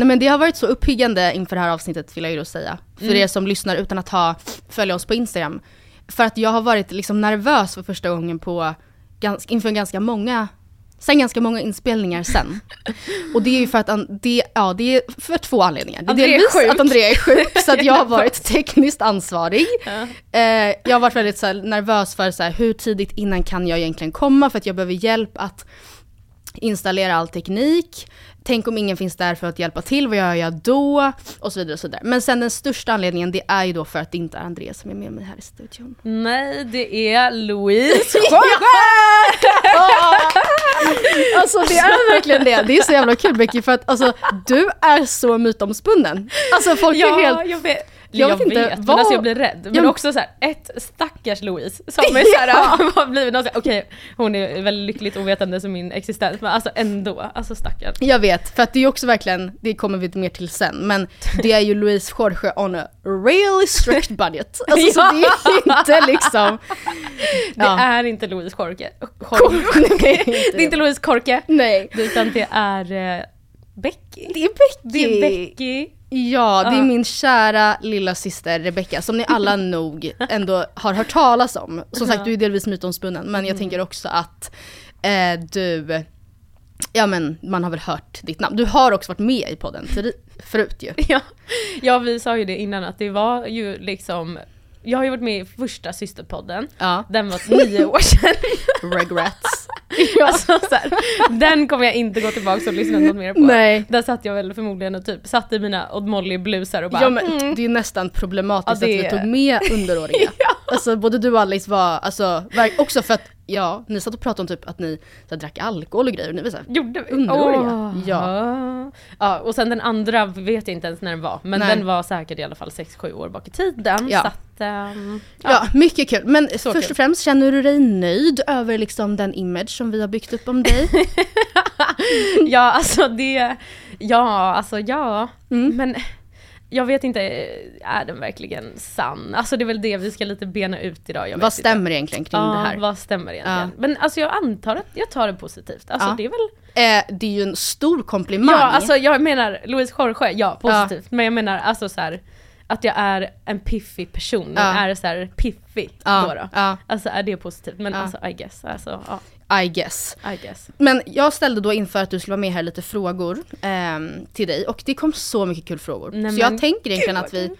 Nej men det har varit så uppiggande inför det här avsnittet vill jag ju säga. För Mm. er som lyssnar utan att ha, följa oss på Instagram. För att jag har varit liksom nervös för första gången på, gans, inför ganska många, sen ganska många inspelningar sen. Och det är ju för att, det, ja det är för två anledningar. Det är är delvis sjuk. att Andrea är sjuk, så att jag har varit tekniskt ansvarig. Eh, jag har varit väldigt så nervös för så här, hur tidigt innan kan jag egentligen komma, för att jag behöver hjälp att installera all teknik. Tänk om ingen finns där för att hjälpa till, vad gör jag då? Och så vidare. Och så vidare. Men sen den största anledningen, det är ju då för att det inte är Andreas som är med mig här i studion. Nej, det är Louise Alltså det är verkligen det. Det är så jävla kul Becky, för att alltså, du är så mytomspunnen. Alltså folk är Ja, helt... jag vet. Jag Jag, vet vet, inte, men vad- alltså jag blir rädd. Men Ja, men- också så här, ett stackars Louise som är såhär, har blivit någon så här, okej hon är väldigt lyckligt ovetande som min existens men alltså ändå, alltså stackars. Jag vet, för att det är också verkligen, det kommer vi mer till sen, men det är ju Louise Jorge on a really strict budget. Alltså så det är inte liksom... Det Ja. är inte Louise. Jorge. Nej, det är inte Louise Korke. Nej. Utan det är eh, Becky. Det är Becky! Det är Becky. Ja, det är Ja. min kära lilla syster Rebecca som ni alla nog ändå har hört talas om. Som sagt, du är delvis mytomspunnen, men jag tänker också att eh, du, ja men man har väl hört ditt namn. Du har också varit med i podden förut ju. Ja. ja, vi sa ju det innan att det var ju liksom jag har ju varit med i första systerpodden. Ja. Den var nio år sedan. Regrets. Alltså, så här, den kommer jag inte gå tillbaka och lyssna något mer på. Nej. Där satt jag väl förmodligen och typ satte i mina Odd Molly blusar och bara Ja men mm. det är ju nästan problematiskt Ja, det att vi tog med underåriga. Alltså både du och Alice var, alltså också för att, ja, ni satt och pratade om typ att ni så här, drack alkohol och grejer och ni var såhär, Gjorde vi? underåriga. Åh. Ja. ja. Och sen den andra vet jag inte ens när den var. Men Nej. den var säkert i alla fall 6-7 år bak i tiden. Ja. Så att, ehm, Ja, mycket kul. Men Så först kul. och främst, känner du dig nöjd över liksom den image som vi har byggt upp om dig? ja alltså det, ja alltså ja. Mm. Men jag vet inte, är den verkligen sann? Alltså det är väl det vi ska lite bena ut idag. Vad inte. stämmer egentligen kring Ja, det här? vad stämmer egentligen? Ja. Men alltså jag antar att jag tar det positivt. Alltså Ja. det är väl Eh, det är ju en stor komplimang. Ja, alltså jag menar Louise Jorge, ja positivt. Men jag menar alltså så här att jag är en piffig person, är så här piffig då, då. Alltså är det positivt? Men alltså I guess, alltså ja, I guess. I guess. Men jag ställde då inför att du skulle vara med här lite frågor ehm, till dig och det kom så mycket kul frågor. Nej, så jag tänker egentligen att vi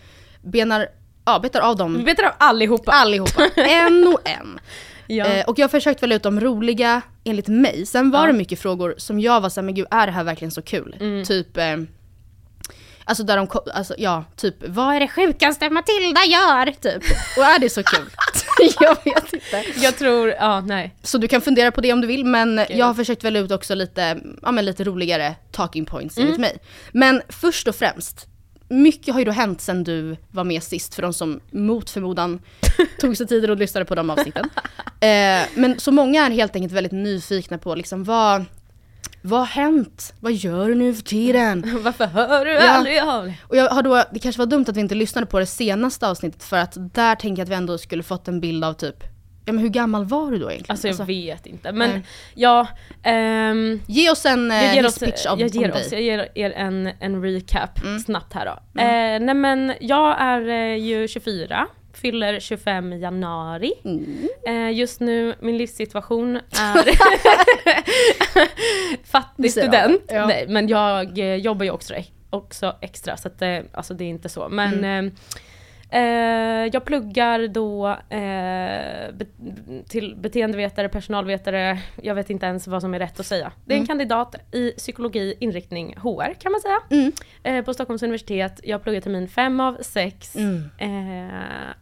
benar, ja, betar av dem Vi vet av allihopa. allihopa, en och en. ja. Eh, och jag har försökt välja ut de roliga enligt mig. Sen var Ja. det mycket frågor som jag var såhär, men gud är det här verkligen så kul? Mm. Typ, eh, alltså där de, alltså ja, typ vad är det sjukaste Matilda gör? Typ. Och är det så kul? jag vet inte. Jag tror, ja nej. Så du kan fundera på det om du vill, men jag har försökt välja ut också lite, ja, men lite roligare talking points enligt mig. Men först och främst, mycket har ju då hänt sen du var med sist, för de som mot förmodan tog sig tiden och lyssnade på de avsnitten. Eh, men så många är helt enkelt väldigt nyfikna på liksom vad, vad har hänt? Vad gör du nu för tiden? Varför hör du Ja. aldrig av dig? Och jag har då, det kanske var dumt att vi inte lyssnade på det senaste avsnittet för att där tänker jag att vi ändå skulle fått en bild av typ, ja men hur gammal var du då egentligen? Alltså jag vet inte. Men Nej. ja, ehm, Ge oss en eh, jag ger, oss, hisspitch av jag ger om oss, dig. jag ger er en, en recap snabbt här då. Eh, nej men jag är eh, ju 24, fyller 25 i januari. Eh, just nu, min livssituation är fattig student. Ja. Nej, men jag eh, jobbar ju också, också extra så att, eh, alltså det är inte så. Men Eh, jag pluggar då eh, till beteendevetare, personalvetare, jag vet inte ens vad som är rätt att säga. Det är en kandidat i psykologi, inriktning HR kan man säga. Eh, på Stockholms universitet, jag pluggar termin 5 av 6. Eh,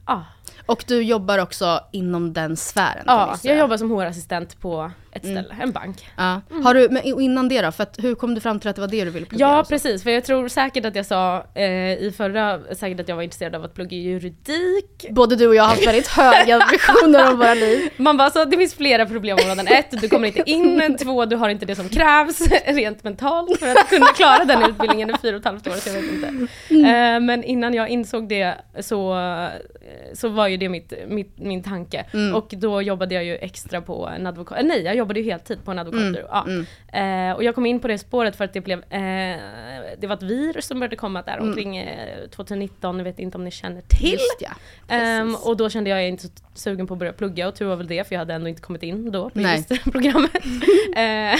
ja. Och du jobbar också inom den sfären? ja, jag jobbar som HR-assistent på ett ställe, en bank. Ja. Har du, men innan det då, för att, hur kom du fram till att det var det du ville plugga? Ja alltså? precis, för jag tror säkert att jag sa eh, i förra, säkert att jag var intresserad av att plugga juridik. Både du och jag har haft väldigt höga visioner om våra liv. Man bara så det finns flera problemområden. Ett, du kommer inte in. Två, du har inte det som krävs rent mentalt för att kunna klara den utbildningen i fyra och ett halvt år. Så jag vet inte. Eh, men innan jag insåg det så, så var ju det mitt, mitt, min tanke. Och då jobbade jag ju extra på en advokat, nej jag jobbade ju heltid på en advokatbyrå. Ja. Eh, och jag kom in på det spåret för att det blev, eh, det var ett virus som började komma där omkring eh, 2019, jag vet inte om ni känner till. Just ja. Precis. och då kände jag, jag är inte så sugen på att börja plugga och tur var väl det för jag hade ändå inte kommit in då på just programmet. Eh,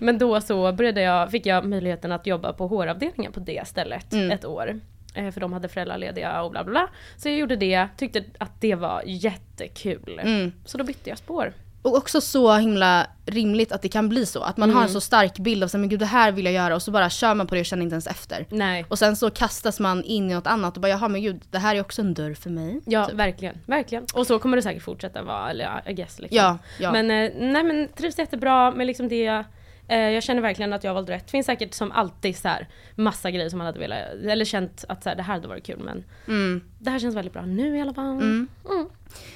Men då så började jag, fick jag möjligheten att jobba på HR-avdelningen på det stället Mm. ett år. Eh, För de hade föräldralediga och bla bla bla. Så jag gjorde det, tyckte att det var jättekul. Mm. Så då bytte jag spår. Och också så himla rimligt att det kan bli så. Att man har en så stark bild av så, här, men gud det här vill jag göra och så bara kör man på det och känner inte ens efter. Nej. Och sen så kastas man in i något annat och bara jaha men gud det här är också en dörr för mig. Ja, Typ. verkligen. Verkligen. Och så kommer det säkert fortsätta vara, eller I guess liksom. Ja, ja. Men eh, nej men trivs jättebra med liksom det. Eh, jag känner verkligen att jag valde rätt. Det finns säkert som alltid så här massa grejer som man hade velat, eller känt att så här, det här hade varit kul men Mm. det här känns väldigt bra nu i alla fall.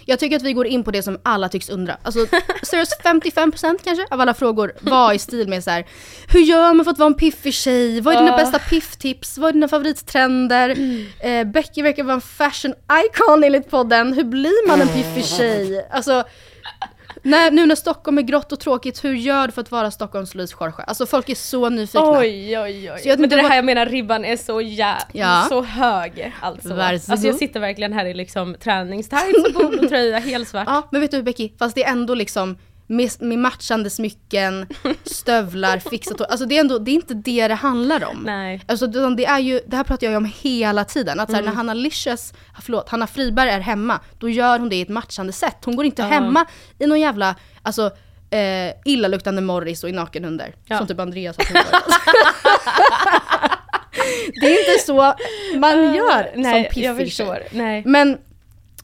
Jag tycker att vi går in på det som alla tycks undra. Alltså seriöst 55% kanske av alla frågor var i stil med så här. Hur gör man för att vara en piffig tjej? Vad är dina Ja. bästa pifftips? Vad är dina favorittrender? Eh, Becky verkar vara en fashion icon enligt podden. Hur blir man en piffig tjej? Alltså, när, nu när Stockholm är grått och tråkigt, hur gör du för att vara Stockholms Louise Jorge? Alltså folk är så nyfikna. Oj oj oj. Men det är det här jag menar, ribban är så jä- Ja. så hög alltså. Varsågod. Alltså jag sitter verkligen här i liksom träningstights och polotröja, helt svart. Ja, men vet du Becky, fast det är ändå liksom med, med matchande smycken, stövlar, fixat hår. Alltså det är ändå, det är inte det det handlar om. Nej. Alltså det är ju, det här pratar jag ju om hela tiden. Att så Mm. här, när Hanna Licious, förlåt, Hanna Friberg är hemma, då gör hon det i ett matchande sätt. Hon går inte hemma i någon jävla, alltså eh, illaluktande Morris och i nakenhundar. Ja. Som typ Andreas har. Det är inte så man gör Eh, Nej, som jag piffig tjej. förstår. Nej. Men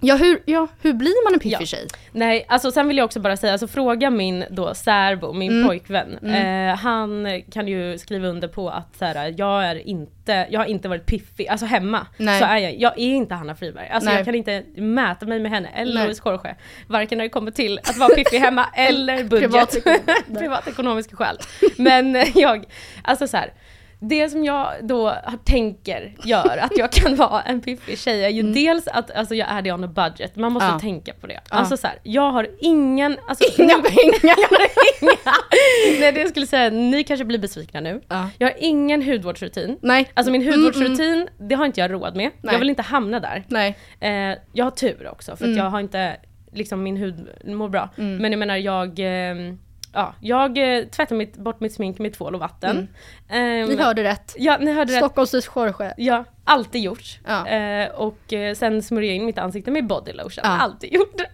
ja hur, ja, hur blir man en piffig Ja. tjej? Nej, alltså sen vill jag också bara säga, alltså fråga min då särbo, min Mm. pojkvän. Eh, han kan ju skriva under på att så här, jag är inte, jag har inte varit piffig, alltså hemma. Nej. Så är jag, jag är inte Hanna Friberg. Alltså Nej. jag kan inte mäta mig med henne eller. Louise Jorge. Varken när det kommer till att vara piffig hemma eller budget. Privatekonomi. Privatekonomiska skäl. Men jag, alltså så här. Det som jag då tänker gör att jag kan vara en piffig tjej är ju dels att alltså, jag är det on a budget, man måste Mm. Ja. tänka på det. Alltså så här, jag har ingen, alltså, Inga pengar. Nej det jag skulle säga, ni kanske blir besvikna nu. Ja. Jag har ingen hudvårdsrutin. Nej. Alltså min Mm, hudvårdsrutin, det har inte jag råd med. Nej. Jag vill inte hamna där. Nej. Eh, jag har tur också för att Mm. jag har inte, liksom min hud mår bra. Men jag menar jag, eh, ja, jag eh, tvättar mitt, bort mitt smink med tvål och vatten. Ni Ehm, hörde rätt. Ja, ni hörde rätt. Stockholms Jorge. Ja, alltid gjort. Ja. Eh, och eh, sen smörjer jag in mitt ansikte med body lotion. Ja. Alltid gjort det.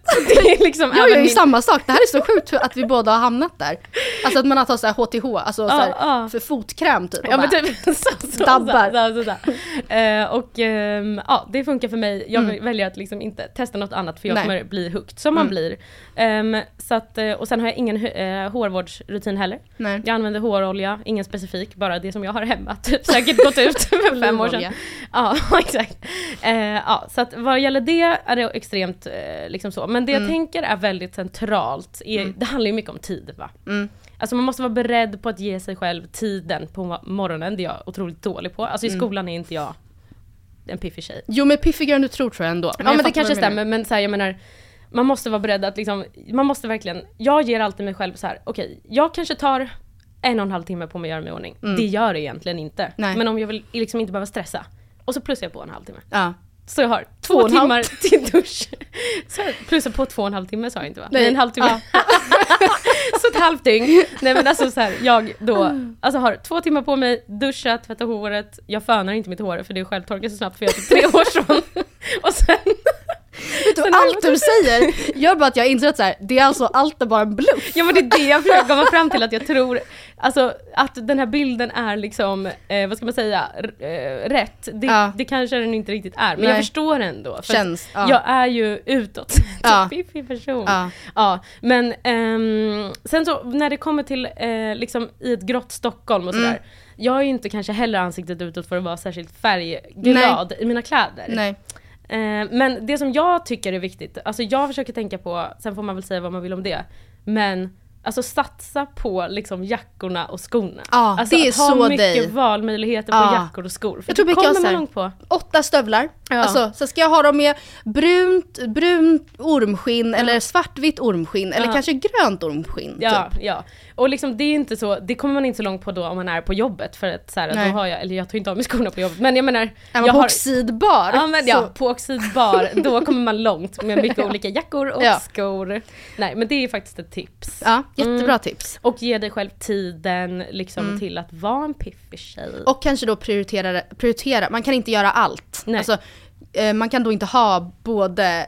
Är liksom Jag gör ju min- samma sak, det här är så sjukt att vi båda har hamnat där. Alltså att man har tagit så HTH, alltså så här, ja. för fotkräm typ. Ja men typ så, så, Dabbar. så, så, så. Eh, och ehm, ja, det funkar för mig. Jag Mm. väljer att liksom inte testa något annat för jag Nej. kommer bli hooked, som man Mm. blir. Ehm, så att, eh, och sen har jag ingen uh, hårvårdsrutin heller. Nej. Jag använder hårolja, ingen specifik, bara det som jag har hemma. Typ säkert gått ut för fem år sedan. Ja, exakt. Eh, ja, så att vad gäller det är det extremt eh, liksom så. Men det jag tänker är väldigt centralt, är, det handlar ju mycket om tid va? Mm. Alltså man måste vara beredd på att ge sig själv tiden på mo- morgonen, det är jag otroligt dålig på. Alltså i skolan är inte jag en piffig tjej. Jo men piffigare än du tror tror jag ändå. Ja jag men det kanske stämmer, men så här, jag menar man måste vara beredd att liksom, man måste verkligen, jag ger alltid mig själv så här: okej, jag kanske tar en och en halv timme på mig att göra mig i ordning. Det gör det egentligen inte. Mm. Nej. Men om jag vill liksom inte behöva stressa, och så plussar jag på en halvtimme. Ja. Så jag har två, Två timmar till dusch. Så jag plussar på två och en halv timme sa jag inte va? Nej. Nej, en halvtimme. så ett halvt dygn. Nej men alltså så här, jag då, alltså har två timmar på mig, duscha, tvätta håret. Jag fönar inte mitt hår för det självtorkar så snabbt för jag är typ tre år från. Och sen, Vet du, allt du säger gör bara att jag inser att så här, det är alltså allt är bara en bluff. ja men det är det jag försöker komma fram till att jag tror, alltså att den här bilden är liksom, eh, vad ska man säga, eh, rätt. Det, Ja. det kanske den inte riktigt är, men Nej. jag förstår ändå. För Känns, ja. Jag är ju utåt Ja. fiffig person. Ja. Ja, men ehm, sen så när det kommer till eh, liksom i ett grått Stockholm och sådär. Mm. Jag är ju inte kanske heller ansiktet utåt för att vara särskilt färgglad i mina kläder. Nej. Eh, men det som jag tycker är viktigt, alltså jag försöker tänka på, sen får man väl säga vad man vill om det, men alltså satsa på liksom jackorna och skorna. Ja, alltså det är att ha så mycket dig. valmöjligheter på Ja. jackor och skor. För Jag tror det kommer jag man så långt på. Åtta stövlar, Ja. alltså, så ska jag ha dem med brunt, brunt ormskinn eller svartvitt ormskinn eller Ja. kanske grönt ormskinn. Ja, Typ. ja. Och liksom det är inte så, det kommer man inte så långt på då om man är på jobbet för att så här, då har jag, eller jag tar inte av mig skorna på jobbet, men jag menar. Är man jag på har, oxidbar Ja men ja, så- på oxidbar, då kommer man långt med mycket olika jackor och Ja. skor. Nej men det är faktiskt ett tips. ja, jättebra Mm. tips. Och ge dig själv tiden liksom till att vara en piffig tjej. Mm. Och kanske då prioritera, prioritera. man kan inte göra allt. Nej. Alltså, eh, man kan då inte ha både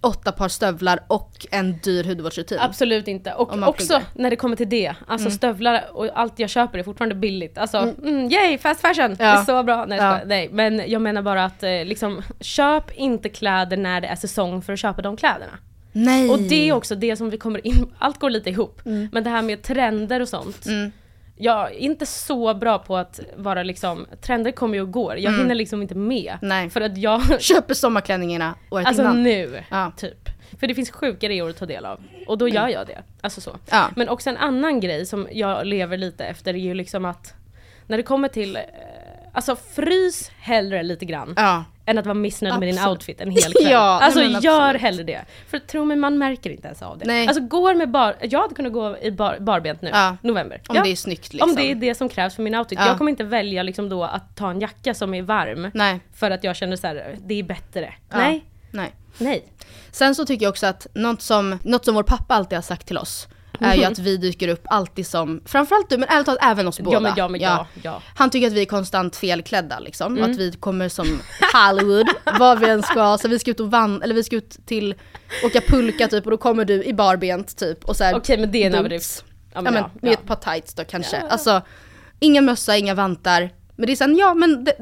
åtta par stövlar och en dyr hudvårdsrutin. Absolut inte. Och också pluggar. när det kommer till det, alltså stövlar och allt jag köper är fortfarande billigt. Alltså, mm. yay, fast fashion! Det är Ja. så bra. Nej, Ja. Nej, men jag menar bara att eh, liksom, köp inte kläder när det är säsong för att köpa de kläderna. Nej. Och det är också det som vi kommer in, allt går lite ihop. Men det här med trender och sånt. Mm. Jag är inte så bra på att vara liksom, trender kommer ju och går. Jag hinner liksom inte med. Mm. Nej. För att jag, Köper sommarklänningarna året alltså innan. nu, Ja. typ. För det finns sjuka reor att ta del av. Och då gör jag det. Alltså så. Ja. Men också en annan grej som jag lever lite efter är ju liksom att när det kommer till, eh, alltså frys hellre lite grann. Ja. Än att vara missnöjd med din Absolut. outfit en hel kväll. Ja, nej alltså men gör absolut. hellre det. För tro mig, man märker inte ens av det. Nej. Alltså går med bar, jag hade kunnat gå i bar, barbent nu, Ja. november. Om ja. det är snyggt liksom. Om det är det som krävs för min outfit. Ja. Jag kommer inte välja liksom då att ta en jacka som är varm. Nej. För att jag känner så här, det är bättre. Nej, Nej. nej. Sen så tycker jag också att något som, något som vår pappa alltid har sagt till oss är ju att vi dyker upp alltid som, framförallt du men ärligt talat även oss båda. Ja men ja men ja. ja. Han tycker att vi är konstant felklädda liksom. Mm. Att vi kommer som Hollywood, vad vi än ska. Så vi ska ut och van eller vi ska ut till, åka pulka typ och då kommer du i barbent typ. Och så här, Okej men det är en överdrift. Ja men med ett par tights då kanske. Alltså, ingen mössa, inga vantar. Men det är sen, ja men det,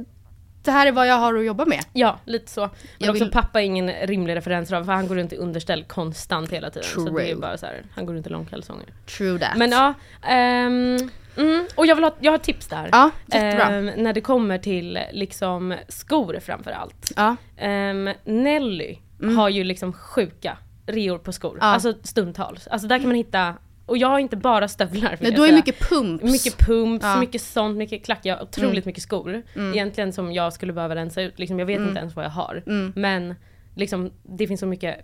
det här är vad jag har att jobba med. Ja, lite så. Men Jag också vill- pappa är ingen rimlig referensram för han går runt i underställ konstant hela tiden. Så det är True. bara så här, han går runt i långkalsonger. True that. Men ja, ehm, mm, och jag vill ha, jag har tips där. Ja, jättebra. Ehm, när det kommer till liksom skor framför allt. Ja. Ehm, Nelly har ju liksom sjuka reor på skor. Mm. Ja. Alltså stundtals. Alltså där kan man hitta, och jag har inte bara stövlar Nej, då är säga. mycket pumps. Mycket pumps, Ja. Mm. mycket sånt, mycket klack. Jag har otroligt mycket skor. Egentligen som jag skulle behöva rensa ut. Liksom, jag vet inte ens vad jag har. Mm. Men liksom, det finns så mycket,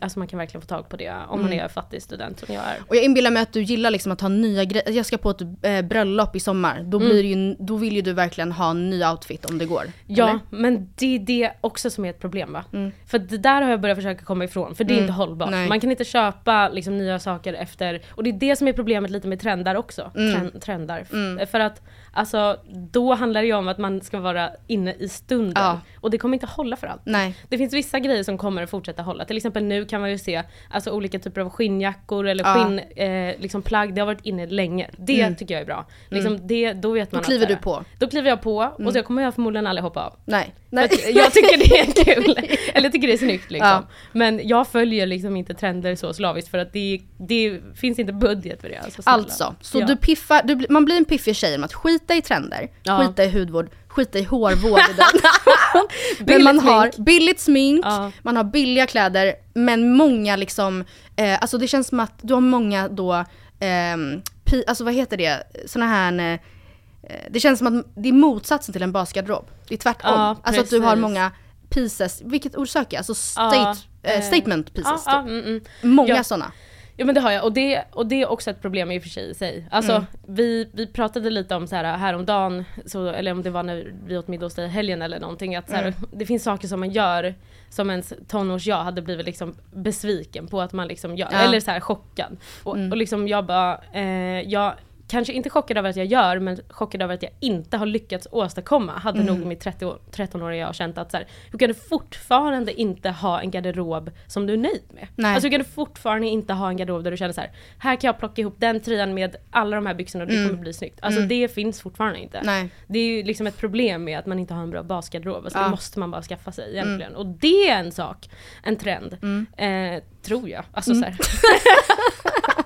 alltså man kan verkligen få tag på det om man är fattig student som jag är. Och jag inbillar mig att du gillar liksom att ha nya grejer. Jag ska på ett eh, bröllop i sommar. Då, blir det ju, då vill ju du verkligen ha en ny outfit om det går. Ja, eller? men det är det också som är ett problem va? För det där har jag börjat försöka komma ifrån, för det är inte hållbart. Nej. Man kan inte köpa liksom, nya saker efter, och det är det som är problemet lite med trendar också. Trend, trendar. För att alltså, då handlar det ju om att man ska vara inne i stunden. Ja. Och det kommer inte hålla för allt. Nej. Det finns vissa grejer som kommer att fortsätta hålla. Till exempel nu kan man ju se alltså, olika typer av skinnjackor eller Ja. skinn, eh, liksom plagg. Det har varit inne länge. Det tycker jag är bra. Liksom, det, då vet man Då kliver du på. Då kliver jag på och så kommer jag förmodligen aldrig hoppa av. Nej. Nej. jag tycker det är kul. Eller jag tycker det är snyggt liksom. Ja. Men jag följer liksom inte trender så slaviskt för att det, det finns inte budget för det. Alltså, snälla. Alltså, så du piffar, du, man blir en piffig tjej med att skita i trender, Ja. skita i hudvård, skita i hårvård. i den. men man har billigt smink, Ja. man har billiga kläder, men många liksom, eh, alltså det känns som att du har många då, ehm, pi, alltså vad heter det, såna här, eh, det känns som att det är motsatsen till en basgarderob. Det är tvärtom. Ja, alltså att du har många pieces, vilket ord söker jag? Alltså state, Ja, eh, eh, statement pieces. Ja, typ. mm, mm. Många sådana. Ja men det har jag och det, och det är också ett problem i och för sig sig. Alltså Mm. vi, vi pratade lite om så här häromdagen, så, eller om det var när vi åt middag hos dig i helgen eller någonting, att så här, Mm. det finns saker som man gör som ens tonårs-jag hade blivit liksom besviken på att man liksom gör, Ja. Mm. eller så här chockad. Och, och liksom jag bara, eh, jag kanske inte chockad över att jag gör, men chockad över att jag inte har lyckats åstadkomma, hade Mm. nog mitt 30 år- 13-åriga jag känt att så här, hur kan du fortfarande inte ha en garderob som du är nöjd med? Nej. Alltså hur kan du fortfarande inte ha en garderob där du känner så här, här kan jag plocka ihop den tröjan med alla de här byxorna och det kommer bli snyggt. Alltså det finns fortfarande inte. Mm. Nej. Det är ju liksom ett problem med att man inte har en bra basgarderob. Alltså Ja. det måste man bara skaffa sig egentligen. Och det är en sak, en trend. Mm. Eh, tror jag. Alltså så här.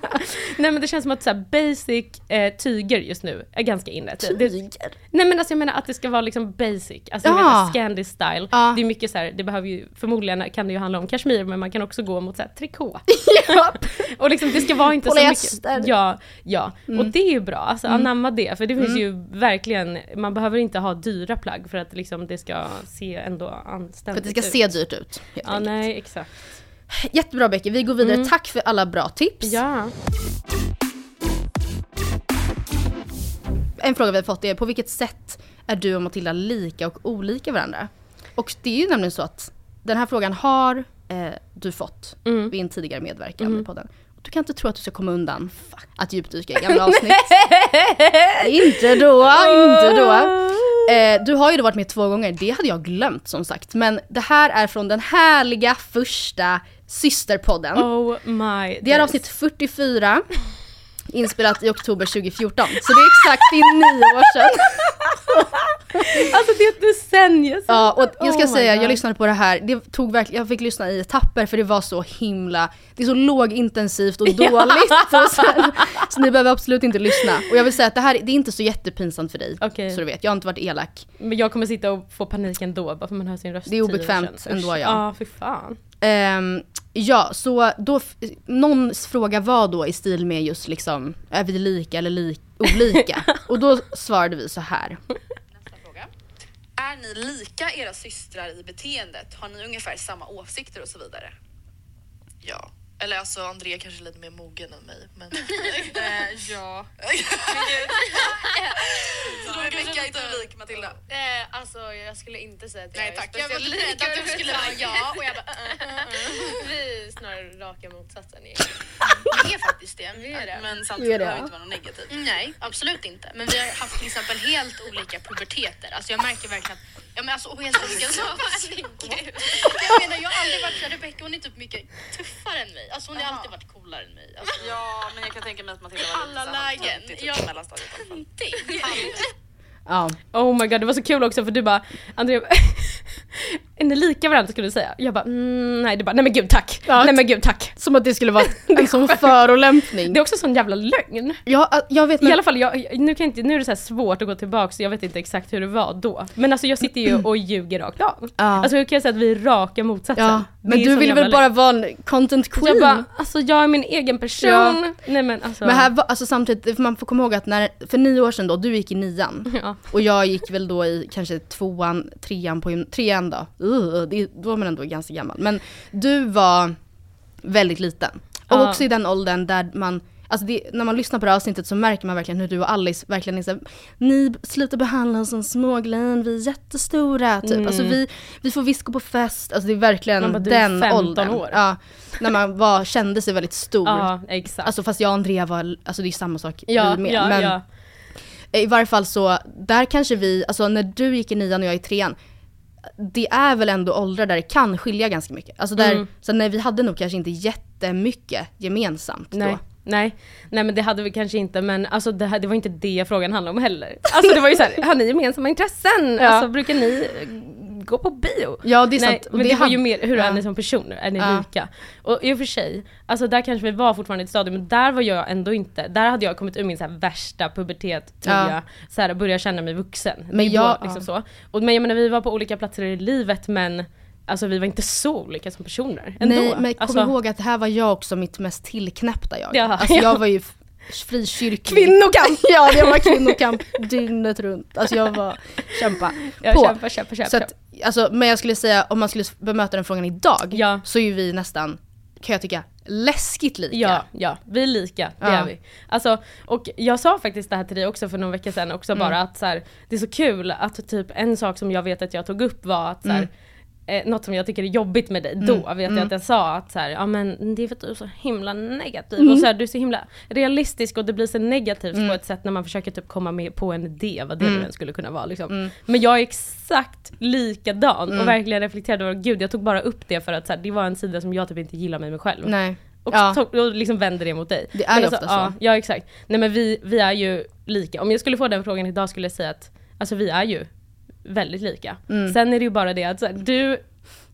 Nej men det känns som att så basic eh, tyger just nu är ganska inne. Tyger? Nej men alltså jag menar att det ska vara liksom basic, alltså Ja. menar Scandi style. Ja. Det är mycket så här, det behöver ju, förmodligen kan det ju handla om kashmir men man kan också gå mot så här trikå. Och liksom det ska vara inte så mycket. Ja, ja. Och det är ju bra, alltså Mm. anamma det. För det finns ju verkligen, man behöver inte ha dyra plagg för att liksom det ska se ändå För anständigt att det ska ut. se dyrt ut. Ja enkelt. nej exakt. Jättebra Becky, vi går vidare. Tack för alla bra tips. Ja. En fråga vi har fått är på vilket sätt är du och Matilda lika och olika varandra? Och det är ju nämligen så att den här frågan har eh, du fått vid en tidigare medverkan i podden. Du kan inte tro att du ska komma undan att djupdyka i gamla avsnitt. inte då, inte då. Eh, du har ju då varit med två gånger, det hade jag glömt som sagt. Men det här är från den härliga första systerpodden. Oh my Det är days. avsnitt 44, inspelat i oktober 2014. Så det är exakt det är nio år sedan. Alltså det är ett decennium sedan. Ja, och jag ska Oh säga, jag God. lyssnade på det här, det tog verkligen, jag fick lyssna i etapper för det var så himla, det är så lågintensivt och dåligt. Och så, så ni behöver absolut inte lyssna. Och jag vill säga att det här, det är inte så jättepinsamt för dig. Okej. Så du vet, jag har inte varit elak. Men jag kommer sitta och få panik ändå bara för man hör sin röst Det är obekvämt ändå, ja. Ja, fy fan. Ehm, ja, så då, någons fråga var då i stil med just liksom, är vi lika eller li- olika? och då svarade vi så här. fråga. Är ni lika era systrar i beteendet? Har ni ungefär samma åsikter och så vidare? Ja. Eller alltså Andrea kanske är lite mer mogen än mig. Men... ja. så då är Becka inte lik Matilda? Eh, alltså jag skulle inte säga att jag Nej, är tack. Jag var speciellt rädd att du skulle vara ja och jag bara uh, uh, uh. Vi är snarare raka motsatsen. Vi är faktiskt det. Vi är det. Men samtidigt behöver inte vara något negativt. Nej, absolut inte. Men vi har haft till exempel helt olika puberteter. Alltså jag märker verkligen att Ja men alltså och helt olika saker. Jag menar jag har aldrig varit såhär, Rebecca hon är typ mycket tuffare än mig. Alltså hon har alltid varit coolare än mig. Alltså, Ja, men jag kan tänka mig att Matilda var lite alla lägen. töntig, typ Ja. på mellanstadiet i alla fall. det. Ja. Oh my god, det var så kul också för du bara, Andrea, är ni lika varandra skulle du säga? Jag bara, mm, nej, du bara, nej men gud tack, Ja. nej men gud tack. Som att det skulle vara en sån förolämpning. Det är också sån jävla lögn. Ja, jag vet I men... alla fall, jag, nu, kan inte, nu är det så svårt att gå tillbaka så jag vet inte exakt hur det var då. Men alltså jag sitter ju och ljuger rakt av. Ja. Alltså hur kan jag säga att vi är raka motsatsen? Ja, Det men du vill väl bara lögn. vara en content queen? Jag bara, alltså jag är min egen person. Ja. Nej men alltså. Men här var, alltså samtidigt, man får komma ihåg att när, för nio år sedan då, du gick i nian. Ja. Och jag gick väl då i kanske tvåan, trean på trean då. Uh, det, då är man ändå ganska gammal. Men du var väldigt liten. Och Ja. också i den åldern där man, alltså det, när man lyssnar på det här avsnittet så märker man verkligen hur du och Alice verkligen är så här, ni slutar behandla oss som småglin, vi är jättestora typ. Mm. Alltså vi, vi får visko på fest, alltså det är verkligen Man bara, den 15 åldern. år. Ja, när man var, kände sig väldigt stor. Ja, exakt. Alltså fast jag och Andrea var, alltså det är samma sak ja, med. ja, men ja. i varje fall så, där kanske vi, alltså när du gick i nian och jag i trean, det är väl ändå åldrar där det kan skilja ganska mycket. Alltså där, Mm. så nej vi hade nog kanske inte jättemycket gemensamt Nej. då. Nej, nej men det hade vi kanske inte men alltså det, här, det var inte det frågan handlade om heller. Alltså det var ju såhär, har ni gemensamma intressen? Ja. Alltså brukar ni gå på bio? Ja det är Nej, sant. Men det, var hade- ju mer, hur ja. är ni som personer? Är ni Ja. lika? Och i och för sig, alltså där kanske vi var fortfarande i ett stadium, men där var jag ändå inte, där hade jag kommit ur min så värsta pubertet tror Ja. jag, så här, börja känna mig vuxen. Men Det jag- då, liksom så. Och, men jag menar vi var på olika platser i livet men Alltså vi var inte så olika som personer ändå. Nej men kom alltså, ihåg att här var jag också mitt mest tillknäppta jag. Ja, alltså ja. jag var ju frikyrklig. Kvinnokamp! ja det var kvinnokamp dygnet runt. Alltså jag var, kämpa Ja, på. kämpa, kämpa, kämpa. Så att, alltså, men jag skulle säga om man skulle bemöta den frågan idag Ja. så är ju vi nästan, kan jag tycka, läskigt lika. Ja, ja, vi är lika, det Ja. är vi. Alltså, och jag sa faktiskt det här till dig också för någon vecka sedan också Mm. bara att så här, det är så kul att typ en sak som jag vet att jag tog upp var att så här, Mm. Eh, något som jag tycker är jobbigt med dig, då vet jag att jag sa att så här, ja men det är för att du är så himla negativ Mm. och så här, du är så himla realistisk och det blir så negativt på ett sätt när man försöker typ komma med på en idé vad det Mm. nu skulle kunna vara liksom. Men jag är exakt likadan Mm. och verkligen reflekterade över, gud jag tog bara upp det för att så här, det var en sida som jag typ inte gillar med mig själv. Nej. Och, Ja. tog, och liksom vänder det mot dig. Det är Men alltså, ofta så. Ja, ja exakt. Nej men vi, vi är ju lika. Om jag skulle få den frågan idag skulle jag säga att alltså vi är ju väldigt lika. Mm. Sen är det ju bara det att här, du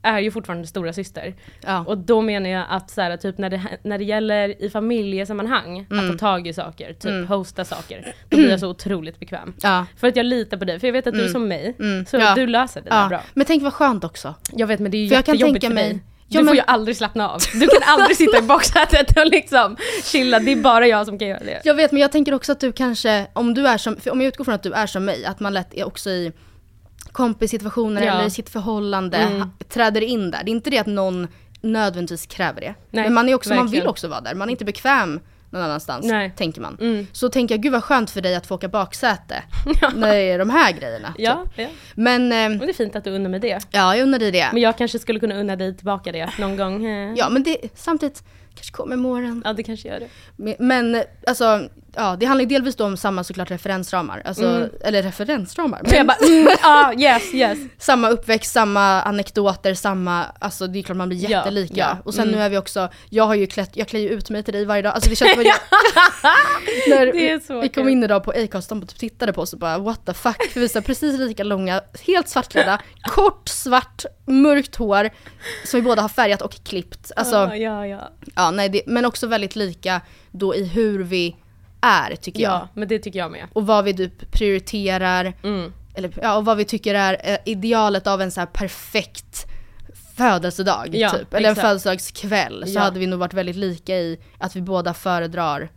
är ju fortfarande stora syster. Ja. Och då menar jag att så här, typ när, det, när det gäller i familjesammanhang, Mm. att ta tag i saker, typ hosta saker, då blir jag så otroligt bekväm. Ja. För att jag litar på dig, för jag vet att du är som mig, Mm. så Ja. du löser det där bra. Men tänk vad skönt också. Jag vet men det är ju För jättejobbigt tänka för mig-. Ja, du men- får ju aldrig slappna av. Du kan aldrig sitta i baksätet och liksom chilla, det är bara jag som kan göra det. Jag vet men jag tänker också att du kanske, om du är som, om jag utgår från att du är som mig, att man lätt är också i kompissituationer Ja. eller i sitt förhållande Mm. träder in där. Det är inte det att någon nödvändigtvis kräver det. Nej, men man är också, man vill också vara där. Man är inte bekväm någon annanstans, Nej. tänker man. Mm. Så tänker jag, gud vad skönt för dig att få åka baksäte när det är de här grejerna. Typ. ja. Men, eh, det är fint att du unnar mig det. ja jag undrar dig det. Men jag kanske skulle kunna unna dig tillbaka det någon gång. Ja men det, samtidigt, kanske kommer imorgon. Ja, det kanske gör det. Men- Men alltså, ja det handlar ju delvis då om samma såklart referensramar. Alltså, Mm. eller referensramar. Men jag bara, mm, ja, yes, yes. samma uppväxt, samma anekdoter, samma, alltså det är klart man blir Ja, jättelika. ja, Och sen mm. nu är vi också, jag har ju klätt, jag klär ju ut mig till dig varje dag. Alltså det känns som att jag, när vi kom in idag på Acast, de typ tittade på oss och bara what the fuck. För vi är precis lika långa, helt svartklädda, kort svart, mörkt hår. Som vi båda har färgat och klippt. Alltså, ja, ja, ja. Ja nej det, men också väldigt lika då i hur vi är tycker jag. ja, men det tycker jag med. Och vad vi typ prioriterar. Mm. Eller ja, och vad vi tycker är eh, idealet av en så perfekt födelsedag Ja, typ. Eller en exakt. födelsedagskväll. Så Ja. hade vi nog varit väldigt lika i att vi båda föredrar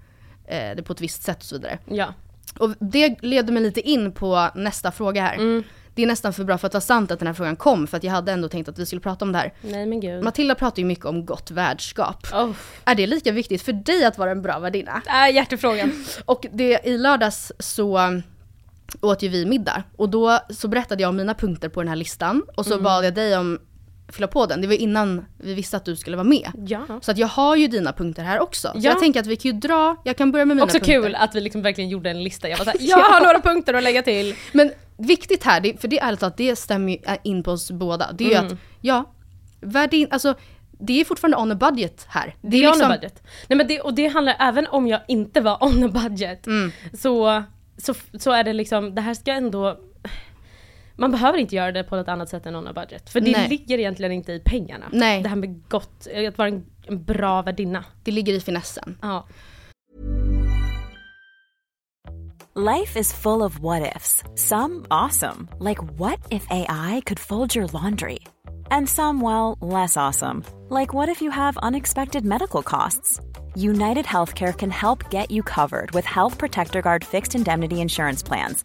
eh, det på ett visst sätt och så vidare. Ja. Och det leder mig lite in på nästa fråga här. Mm. Det är nästan för bra för att vara sant att den här frågan kom för att jag hade ändå tänkt att vi skulle prata om det här. Nej men gud. Matilda pratar ju mycket om gott värdskap. Oh. Är det lika viktigt för dig att vara en bra värdinna? Äh, hjärtefrågan. Och det, i lördags så åt ju vi middag och då så berättade jag om mina punkter på den här listan och Mm. så bad jag dig om fylla på den. Det var innan vi visste att du skulle vara med. Ja. Så att jag har ju dina punkter här också. Så Ja. jag tänker att vi kan ju dra, jag kan börja med mina Också punkter. kul att vi liksom verkligen gjorde en lista. Jag var såhär, jag har några punkter att lägga till. Men viktigt här, det, för det är ärligt talat, det stämmer ju in på oss båda. Det är ju Mm. att, ja, värdin, alltså det är fortfarande on a budget här. Det är liksom- on a budget. Nej men det, och det handlar även om jag inte var on a budget. Mm. Så, så, så är det liksom, det här ska ändå man behöver inte göra det på något annat sätt än on a budget. För det Nej. ligger egentligen inte i pengarna. Nej. Det här med gott, att vara en, en bra värdinna. Det ligger i finessen. Ja. Life is full of what ifs. Some awesome, like what if AI could fold your laundry? And some, well, less awesome, like what if you have unexpected medical costs? United Healthcare can help get you covered with Health Protector Guard fixed indemnity insurance plans.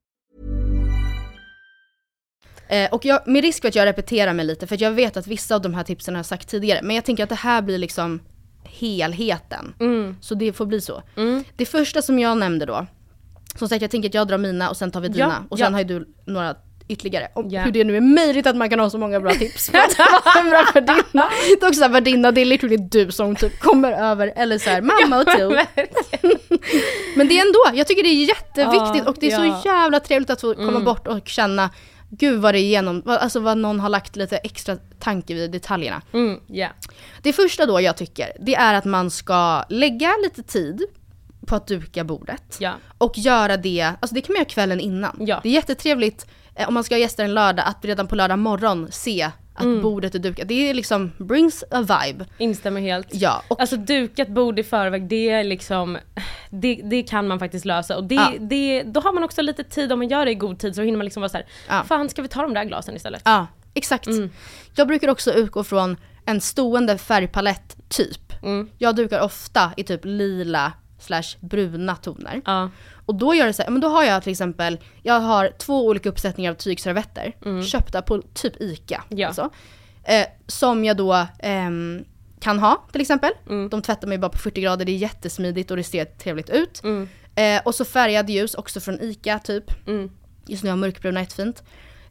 Eh, och jag, med risk för att jag repeterar mig lite, för jag vet att vissa av de här tipsen har jag sagt tidigare, men jag tänker att det här blir liksom helheten. Så det får bli så. Det första som jag nämnde då, som sagt jag tänker att jag drar mina och sen tar vi dina. Ja, och sen ja. har ju du några ytterligare. Och Ja. hur det nu är möjligt att man kan ha så många bra tips för att vara en bra värdinna. Det är också såhär värdinna, det är literally du som typ kommer över, eller såhär mamma och tio. Men det är ändå, jag tycker det är jätteviktigt och det är så jävla trevligt att få komma bort och känna Gud vad det är genom, alltså vad någon har lagt lite extra tanke vid detaljerna. Mm, ja. Det första då jag tycker, det är att man ska lägga lite tid på att duka bordet. Ja. Och göra det, alltså det kan man göra kvällen innan. Ja. Det är jättetrevligt eh, om man ska ha gäster en lördag att redan på lördag morgon se att Mm. bordet är dukat. Det är liksom, brings a vibe. Instämmer helt. Ja, och Alltså dukat bord i förväg, det är liksom, det, det kan man faktiskt lösa. Och det, Ja. det, då har man också lite tid, om man gör det i god tid så hinner man liksom vara såhär, Ja. fan ska vi ta de där glasen istället? Ja, exakt. Mm. Jag brukar också utgå från en stående färgpalett typ. Mm. Jag dukar ofta i typ lila slash bruna toner. Ja. Och då gör det så här, men då har jag till exempel, jag har två olika uppsättningar av tygservetter, köpta på typ ICA. Mm. Ja. Alltså, eh, som jag då ehm, kan ha till exempel. Mm. De tvättar mig bara på 40 grader, det är jättesmidigt och det ser trevligt ut. Mm. Eh, och så färgad ljus också från ICA typ. Mm. Just nu har jag mörkbruna jättefint.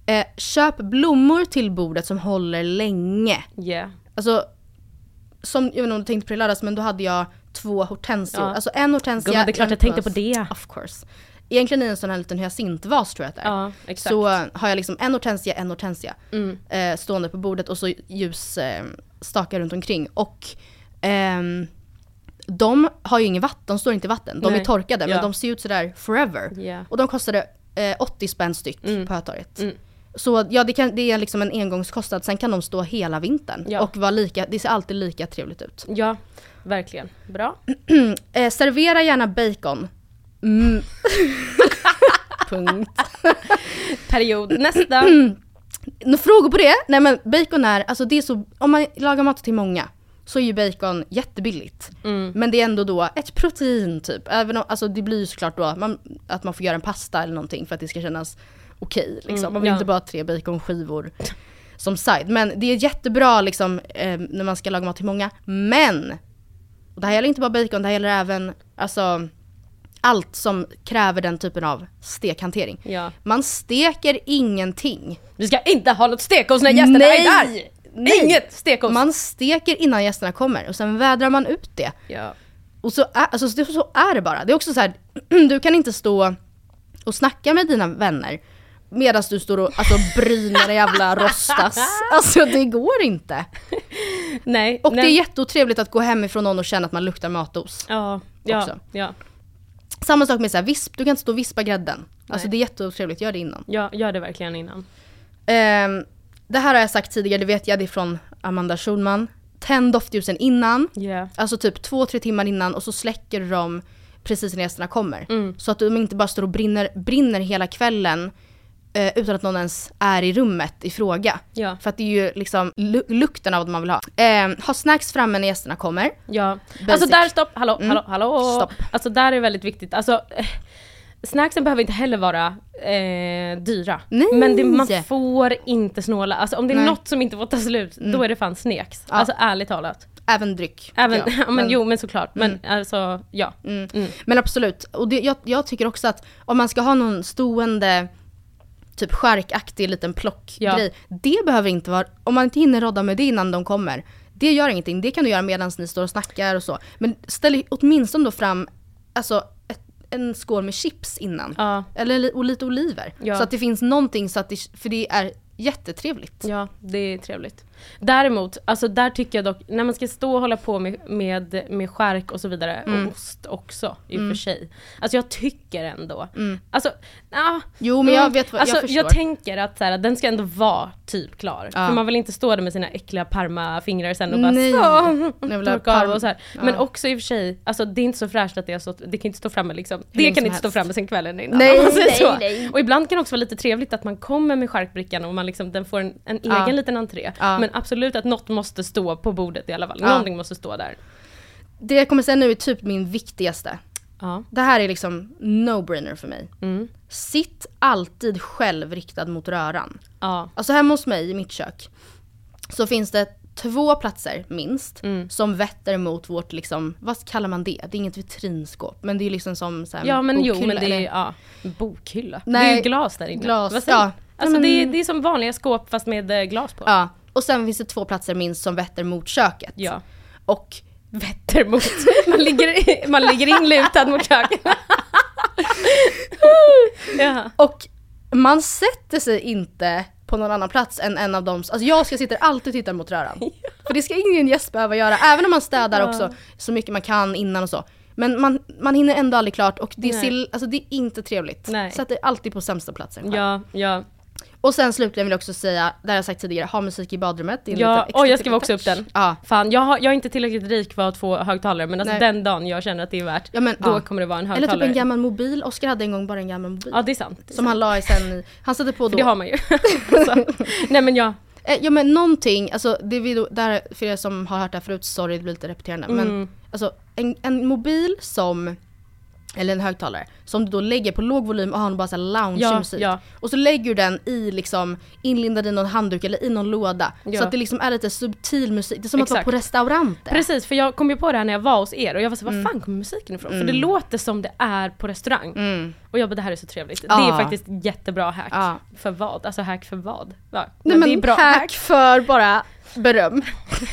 Eh, köp blommor till bordet som håller länge. Yeah. Alltså, som, jag vet inte om du tänkte på det lördags, men då hade jag två hortensior. Ja. Alltså en hortensia. Gumman, det är klart jag tänkte på det. Of course. Egentligen i en sån här liten hyacintvas tror jag att det är. Ja, exakt. Så har jag liksom en hortensia, en hortensia Mm. eh, stående på bordet och så ljusstakar eh, stakar runt omkring. Och ehm, de har ju ingen vatten, de står inte i vatten. De Nej. är torkade Ja. men de ser ut sådär forever. Ja. Och de kostade eh, 80 spänn styck på Hötorget. Mm. Så ja, det, kan, det är liksom en engångskostnad, sen kan de stå hela vintern. Ja. Och vara lika, det ser alltid lika trevligt ut. Ja, verkligen. Bra. Eh, servera gärna bacon. Mm. Punkt. Period. Nästa. Några frågor på det? Nej men bacon är, alltså det är så, om man lagar mat till många så är ju bacon jättebilligt. Mm. Men det är ändå då ett protein typ. Även om, alltså det blir ju såklart då man, att man får göra en pasta eller någonting för att det ska kännas okej. liksom. Mm, man vill ja. inte bara ha tre baconskivor som side. Men det är jättebra liksom eh, när man ska laga mat till många. Men! Och det här gäller inte bara bacon, det här gäller även alltså, allt som kräver den typen av stekhantering. Ja. Man steker ingenting. Vi ska inte ha något stekos när gästerna Nej! är där! Nej! Inget stekos! Man steker innan gästerna kommer och sen vädrar man ut det. Ja. Och så är, alltså, så så är det bara. Det är också så här, du kan inte stå och snacka med dina vänner medan du står och alltså, bryner en jävla rostas. Alltså det går inte. Nej. Och nej. det är jätteotrevligt att gå hemifrån någon och känna att man luktar matos. Ja, ja, också. ja. Samma sak med så här, visp, du kan inte stå och vispa grädden. Alltså Nej. det är jätteotrevligt, gör det innan. Ja, gör det verkligen innan. Ehm, det här har jag sagt tidigare, det vet jag, det är från Amanda Schulman. Tänd doftljusen innan, Yeah. alltså typ två, tre timmar innan och så släcker du dem precis när gästerna kommer. Mm. Så att de inte bara står och brinner, brinner hela kvällen eh, utan att någon ens är i rummet i fråga. Ja. För att det är ju liksom lu- lukten av vad man vill ha. Ehm, ha snacks framme när gästerna kommer. Ja. Basic. Alltså där, stopp, hallå, Mm. hallå, hallå. Stopp. Alltså där är väldigt viktigt. Alltså, eh, snacksen behöver inte heller vara eh, dyra. Nej. Men det, man får inte snåla. Alltså om det är Nej. något som inte får ta slut, då Mm. är det fan snacks. Ja. Alltså ärligt talat. Även dryck. Även, ja, men, jo men såklart. Men Mm. alltså, ja. Mm. Mm. Men absolut, och det, jag, jag tycker också att om man ska ha någon stående typ skärkaktig liten plockgrej, det behöver inte vara, om man inte hinner rodda med det innan de kommer, det gör ingenting, det kan du göra medan ni står och snackar och så. Men ställ åtminstone då fram alltså, ett, en skål med chips innan. Ja. Eller och lite oliver. Ja. Så att det finns någonting, så att det, för det är jättetrevligt. Ja, det är trevligt. Däremot, alltså där tycker jag dock, när man ska stå och hålla på med, med, med skärk och så vidare, Mm. och ost också i och Mm. för sig. Alltså jag tycker ändå, Mm. alltså, ja. Jo, men jag vet vad- jag alltså, förstår. jag tänker att så här, den ska ändå vara typ klar. Ja. För man vill inte stå där med sina äckliga parmafingrar sen och bara Nej. så, Jag torka av och så här. Ja. Men också i och för sig, alltså det är inte så fräscht att det har stått, det kan inte stå framme liksom. Det länge kan inte stå helst. framme sen kvällen innan. Nej, nej, så. nej. Och ibland kan det också vara lite trevligt att man kommer med skärkbrickan och man liksom, den får en, en Ja. egen liten entré. Ja. Men absolut att något måste stå på bordet i alla fall. Ja. Någonting måste stå där. Det jag kommer säga nu är typ min viktigaste. Ja. Det här är liksom no-brainer för mig. Mm. Sitt alltid själv riktad mot röran. Ja. Alltså hemma hos mig i mitt kök så finns det två platser minst Mm. som vetter mot vårt liksom, vad kallar man det? Det är inget vitrinskåp men det är liksom som så här, Ja men jo, bokhylla, men det är ja, bokhylla. Nej, det är ju glas där inne. glas, ja. Alltså men- det, är, det är som vanliga skåp fast med eh, glas på. Ja, och sen finns det två platser minst som vetter mot köket. Ja. Och vetter mot, man ligger, man ligger inlutad mot köket. ja. Och man sätter sig inte på någon annan plats än en av dem. Alltså jag ska sitta alltid och titta mot röran. För det ska ingen gäst behöva göra, även om man städar Ja. också så mycket man kan innan och så. Men man, man hinner ändå aldrig klart och det, ser, alltså det är inte trevligt. Nej. Sätter alltid på sämsta platsen själv. Ja, ja. Och sen slutligen vill jag också säga, det har jag sagt tidigare, ha musik i badrummet. Det är Ja, extra oj jag skrev också upp den. Ja. Fan, jag, har, jag är inte tillräckligt rik för att få högtalare men alltså Nej. den dagen jag känner att det är värt, Ja, men, då ja. kommer det vara en Eller högtalare. typ en gammal mobil. Oskar hade en gång bara en gammal mobil. Ja det är sant. Det är som han la i sen han satte på då. För det har man ju. nej men ja. Eh, Ja men någonting, alltså det vi då, där, för er som har hört det här förut, sorry det blir lite repeterande. Men Mm. alltså en, en mobil som, eller en högtalare, som du då lägger på låg volym och har bara så här lounge Ja. Och så lägger du den i liksom, inlindad i någon handduk eller i någon låda. Ja. Så att det liksom är lite subtil musik, det är som att Exakt. vara på restauranter. Precis, för jag kom ju på det här när jag var hos er och jag var så var Mm. fan kommer musiken ifrån? För Mm. det låter som det är på restaurang. Mm. Och jag bara det här är så trevligt. Ja. Det är faktiskt jättebra hack. Ja. För vad? Alltså hack för vad? Ja. Nej men det är bra hack för bara beröm.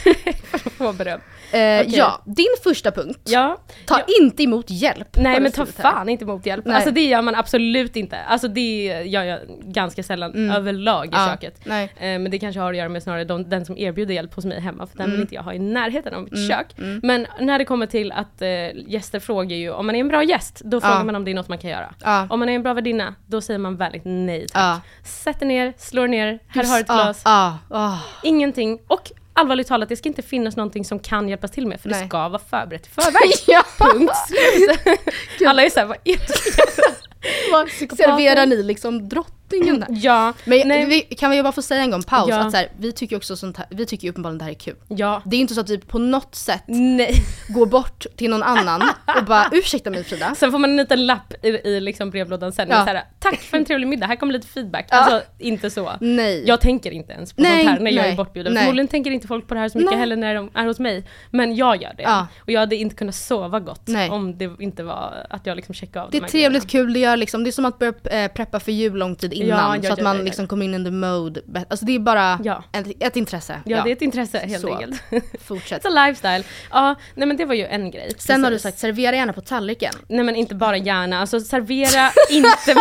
Få beröm. Eh, Okej. Ja, din första punkt. Ja. Ta inte emot hjälp. Nej men ta fan inte emot hjälp. Nej. Alltså det gör man absolut inte. Alltså det gör jag ganska sällan Mm. överlag i Ja, köket. Eh, men det kanske har att göra med snarare de, den som erbjuder hjälp hos mig hemma, för den Mm. vill inte jag ha i närheten av mitt Mm, kök. mm. Men när det kommer till att eh, gäster frågar ju, om man är en bra gäst, då frågar Ja. man om det är något man kan göra. Ja. Om man är en bra värdinna, då säger man väldigt nej tack. Ja. Sätter ner, slår ner, här Just- har ett ja, glas. ja, ja. Ingenting. Och allvarligt talat, det ska inte finnas någonting som kan hjälpas till med, för det Nej. ska vara förberett i förväg. ja. Punkt slut. Alla är såhär, vad är det? Serverar ni liksom drottningen här? Ja, Men nej. vi, kan vi bara få säga en gång, paus, Ja. att så här, vi tycker också sånt här, vi tycker uppenbarligen det här är kul. Ja. Det är inte så att vi på något sätt Nej. går bort till någon annan och bara ursäkta mig Frida. Sen får man en liten lapp i, i liksom brevlådan sen. Ja. Så här, Tack för en trevlig middag, här kommer lite feedback. Ja. Alltså inte så. Nej. Jag tänker inte ens på Nej, sånt här när jag nej, är bortbjuden. nej. Förmodligen tänker inte folk på det här så mycket Nej. heller när de är hos mig. Men jag gör det. Ja. Och jag hade inte kunnat sova gott Nej. om det inte var att jag liksom checkade av Det de är trevligt, kul, det, gör liksom, det är som att börja eh, preppa för jul lång tid innan. Så att man liksom kommer in in the mode. Alltså det är bara ett, ett intresse. Ja, det är ett intresse helt Så. enkelt. Fortsätt. A lifestyle. Ja, nej men det var ju en grej. Sen har du Precis. sagt servera gärna på tallriken. Nej men inte bara gärna, alltså servera inte.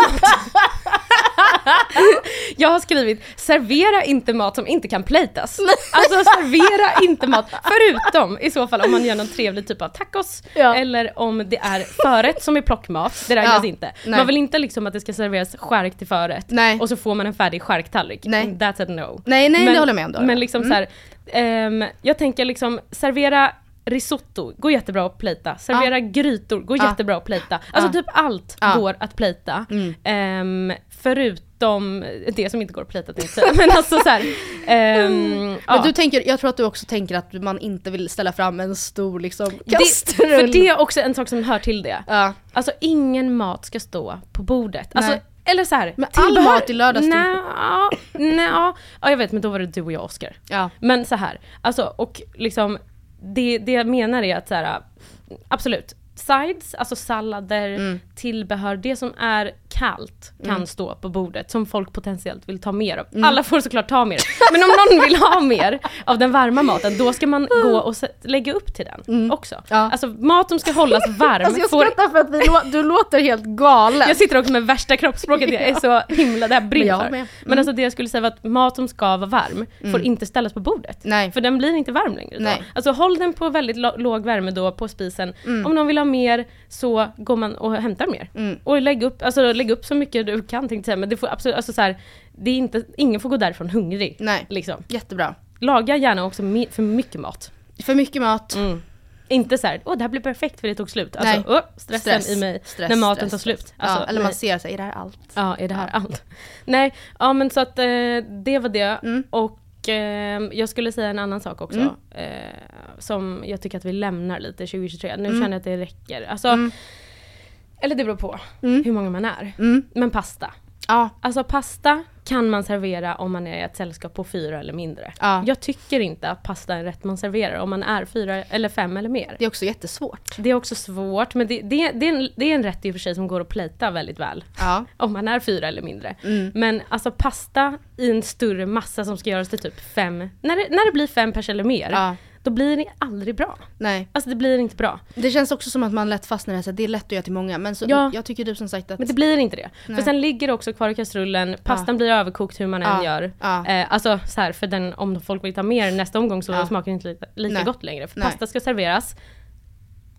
Jag har skrivit servera inte mat som inte kan platas. Alltså servera inte mat, förutom i så fall om man gör någon trevlig typ av tacos Ja. eller om det är förrätt som är plockmat, det räknas Ja. inte. Nej. Man vill inte liksom att det ska serveras skärk till förrätt Nej. och så får man en färdig skärktallrik. Nej. That's a no. Nej, nej, men, det håller jag med om. håller Men liksom med. så här, ehm, jag tänker liksom servera risotto, går jättebra att plita. Servera grytor, går Ja. jättebra att plita. Alltså Ja. typ allt går att plita. Mm. Ehm, förutom de, det som inte går att plita tänkte jag. Men alltså så här, ja. Men du tänker, jag tror att du också tänker att man inte vill ställa fram en stor liksom det, kastrull. för det är också en sak som hör till det. Ja. Alltså ingen mat ska stå på bordet. Alltså, eller så här, Men all mat i lördags Nej, nej, ja, ja, jag vet men då var det du och jag Oscar. Ja. Men så här, alltså och liksom det, det jag menar är att så här, absolut, sides, alltså sallader, Mm. tillbehör, det som är kallt kan stå på bordet som folk potentiellt vill ta mer av. Mm. Alla får såklart ta mer. Men om någon vill ha mer av den varma maten, då ska man gå och lägga upp till den också. Mm. Ja. Alltså mat som ska hållas varm. Alltså jag får, skrattar för att vi du låter helt galen. jag sitter också med värsta kroppsspråket, jag är så himla, det här brinner Men med. Men alltså det jag skulle säga var att mat som ska vara varm får inte ställas på bordet. Nej. För den blir inte varm längre då. Nej. Alltså håll den på väldigt låg värme då på spisen. Om någon vill ha mer så går man och hämtar mer. Och lägg upp, alltså, lägg upp så mycket du kan tänkte jag säga, men det får absolut, alltså så här, det är inte, ingen får gå därifrån hungrig. Nej. Liksom. Jättebra. Laga gärna också för mycket mat. För mycket mat. Mm. Inte så här, åh det här blir perfekt för det tog slut. Alltså, Nej. åh, stressen Stress. i mig Stress, när maten stress, tar slut. Alltså, ja, eller man ser sig, är det här allt? Ja, är det här allt? Nej, ja men så att eh, det var det. Mm. Och jag skulle säga en annan sak också. Eh, som jag tycker att vi lämnar lite 2023. Nu Mm. känner jag att det räcker. Alltså, Eller det beror på hur många man är. Men pasta. Ja. Alltså pasta kan man servera om man är i ett sällskap på fyra eller mindre. Ja. Jag tycker inte att pasta är rätt man serverar om man är fyra eller fem eller mer. Det är också jättesvårt. Det är också svårt, men det, det, det, är, en, det är en rätt i och för sig som går att plita väldigt väl. Ja. Om man är fyra eller mindre. Mm. Men alltså pasta i en större massa som ska göras till typ fem, när det, när det blir fem pers eller mer, Ja. Då blir det aldrig bra. Nej. Alltså det blir inte bra. Det känns också som att man lätt fastnar i att det är lätt att göra till många. Men så, Ja. jag tycker du som sagt att... Men det blir inte det. Nej. För sen ligger det också kvar i kastrullen, pastan blir överkokt hur man än Ja. gör. Ja. Eh, alltså så här, för den, om folk vill ta mer nästa omgång så Ja. smakar det inte lika, lika gott längre. För Nej. pasta ska serveras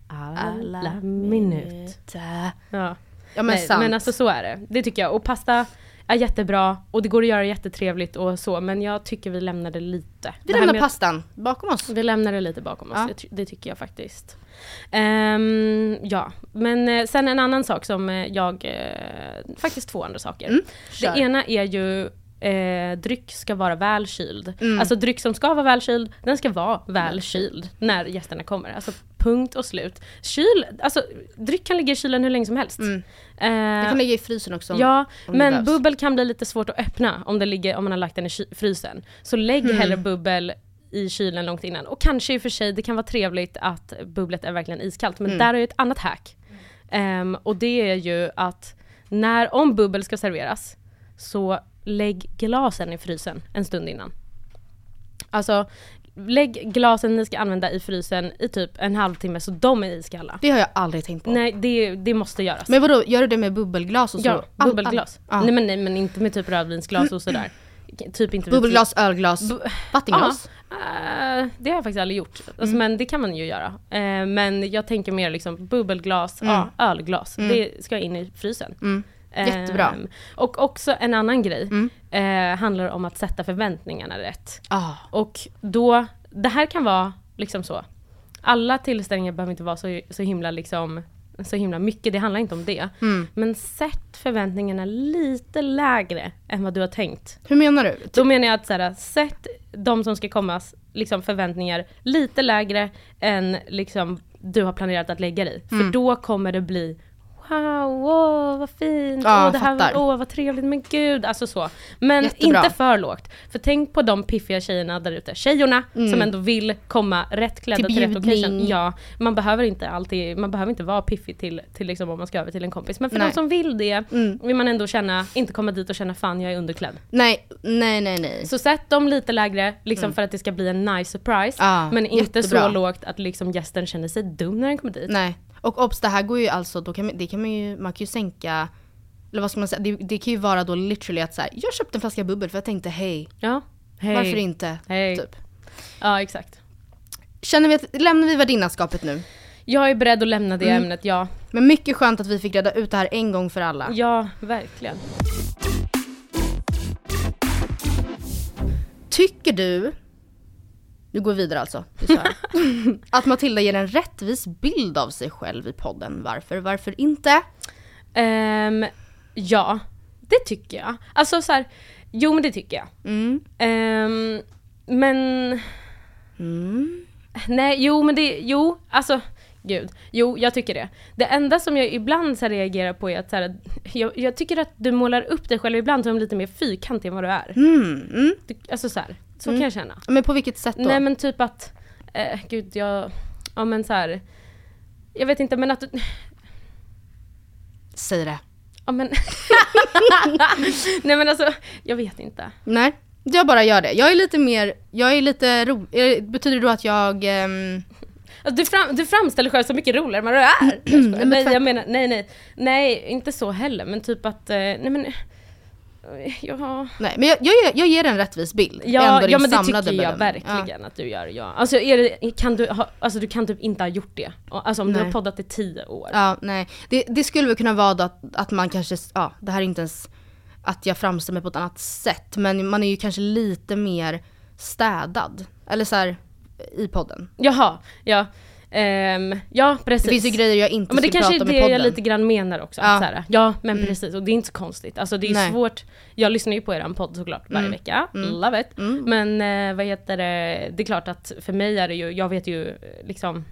alla, minuter. Ja. Ja men Nej, sant. men alltså så är det. Det tycker jag. Och pasta är jättebra och det går att göra jättetrevligt och så men jag tycker vi lämnar det lite. vi Det lämnar med- pastan bakom oss. Vi lämnar det lite bakom oss, Ja. det, det tycker jag faktiskt. Ehm, ja, men eh, sen en annan sak som eh, jag, eh, faktiskt två andra saker. Mm, det ena är ju Eh, dryck ska vara välkyld. Mm. Alltså dryck som ska vara välkyld, den ska vara välkyld när gästerna kommer. Alltså punkt och slut. Kyl, alltså dryck kan ligga i kylen hur länge som helst. Mm. Eh, Det kan ligga i frysen också. om- Ja, om men bubbel kan bli lite svårt att öppna om, det ligger, om man har lagt den i frysen. Så lägg Mm. hellre bubbel i kylen långt innan. Och kanske i och för sig, det kan vara trevligt att bubblet är verkligen iskallt. Men Mm. där är ju ett annat hack. Ehm, och det är ju att när, om bubbel ska serveras, så lägg glasen i frysen en stund innan. Alltså, lägg glasen ni ska använda i frysen i typ en halvtimme så de är iskalla. Det har jag aldrig tänkt på. Nej, det, det måste göras. Men vadå, gör du det med bubbelglas och så? Ja, All- bubbelglas. all- ja. Nej, men, nej men inte med typ rödvinsglas och sådär. Typ inte Bubbelglas, ölglas, Bu- vattenglas. Ja, eh, det har jag faktiskt aldrig gjort. Alltså, Mm. Men det kan man ju göra. Eh, men jag tänker mer liksom bubbelglas, Mm. ja, ölglas. Mm. Det ska in i frysen. Jättebra. Ehm, och också en annan grej Mm. eh, handlar om att sätta förväntningarna rätt. Ah. Och då, det här kan vara liksom så. Alla tillställningar behöver inte vara så, så himla liksom så himla mycket, det handlar inte om det. Mm. Men sätt förväntningarna lite lägre än vad du har tänkt. Hur menar du? Då menar jag att så här, sätt de som ska komma liksom förväntningar lite lägre än liksom du har planerat att lägga dig. För Mm. då kommer det bli Wow, wow vad fint, Ja, åh, det här fattar. åh vad trevligt, men gud, alltså så. Men Jättebra. inte för lågt. För tänk på de piffiga tjejerna där ute, tjejorna Mm. som ändå vill komma rätt klädda Till till, rätt occasion. Ja, man behöver inte alltid, man behöver inte vara piffig till, till liksom om man ska över till en kompis. Men för Nej. de som vill det, Mm. vill man ändå känna, inte komma dit och känna fan jag är underklädd. Nej, nej, nej, nej. Så sätt dem lite lägre liksom Mm. för att det ska bli en nice surprise. Ja, men inte jättebra. så lågt att liksom gästen känner sig dum när den kommer dit. Nej. Och obs, det här går ju alltså, då kan man, det kan man ju, man kan ju sänka, eller vad ska man säga, det, det kan ju vara då literally att så här, jag köpte en flaska bubbel för jag tänkte hej, Ja. Hej. varför inte? Hej. Typ. Ja exakt. Känner vi att, lämnar vi värdinnaskapet nu? Jag är beredd att lämna det Mm. ämnet, ja. Men mycket skönt att vi fick reda ut det här en gång för alla. Ja, verkligen. Tycker du, nu går vi vidare alltså, att Matilda ger en rättvis bild av sig själv i podden. Varför? Varför inte? Ehm, ja, det tycker jag. Alltså så här, jo men det tycker jag. Mm. Ehm, men... Nej, jo men det, jo, alltså gud. Jo, jag tycker det. Det enda som jag ibland så reagerar på är att så här, jag, jag tycker att du målar upp dig själv ibland som lite mer fyrkantig än vad du är. Mm. Mm. Du, alltså så här, så Mm. kan jag känna. Men på vilket sätt då? Nej men typ att, eh, gud jag, ja men så här. jag vet inte men att du, Säg det. ja men, nej men alltså, jag vet inte. Nej, jag bara gör det. Jag är lite mer, jag är lite ro... eh, Betyder det då att jag... ehm, Alltså, du, fram, du framställer själv så mycket roligare än vad du är. Nej, jag menar, nej nej. Nej, inte så heller men typ att, eh, nej men, ja. Nej, men jag, jag, jag ger en rättvis bild. Ja, Ändå ja men det tycker jag bedömning. verkligen att du gör. Ja. Alltså, det, kan du ha, alltså du kan typ inte ha gjort det. Alltså om du Nej. har poddat i tio år. Ja, nej. Det, det skulle väl kunna vara då att, att man kanske, ja, det här är inte ens att jag framställer mig på ett annat sätt, men man är ju kanske lite mer städad. Eller så här i podden. Jaha, ja. Ehm, ja precis. Det finns ju grejer jag inte Ja, men det kanske är det jag lite grann menar också. Ja. Här, ja men Mm. precis, och det är inte så konstigt. Alltså det är Nej. svårt, jag lyssnar ju på eran podd såklart varje Mm. vecka, Mm. love it. Mm. Men eh, vad heter det, det är klart att för mig är det ju, jag vet ju eh, liksom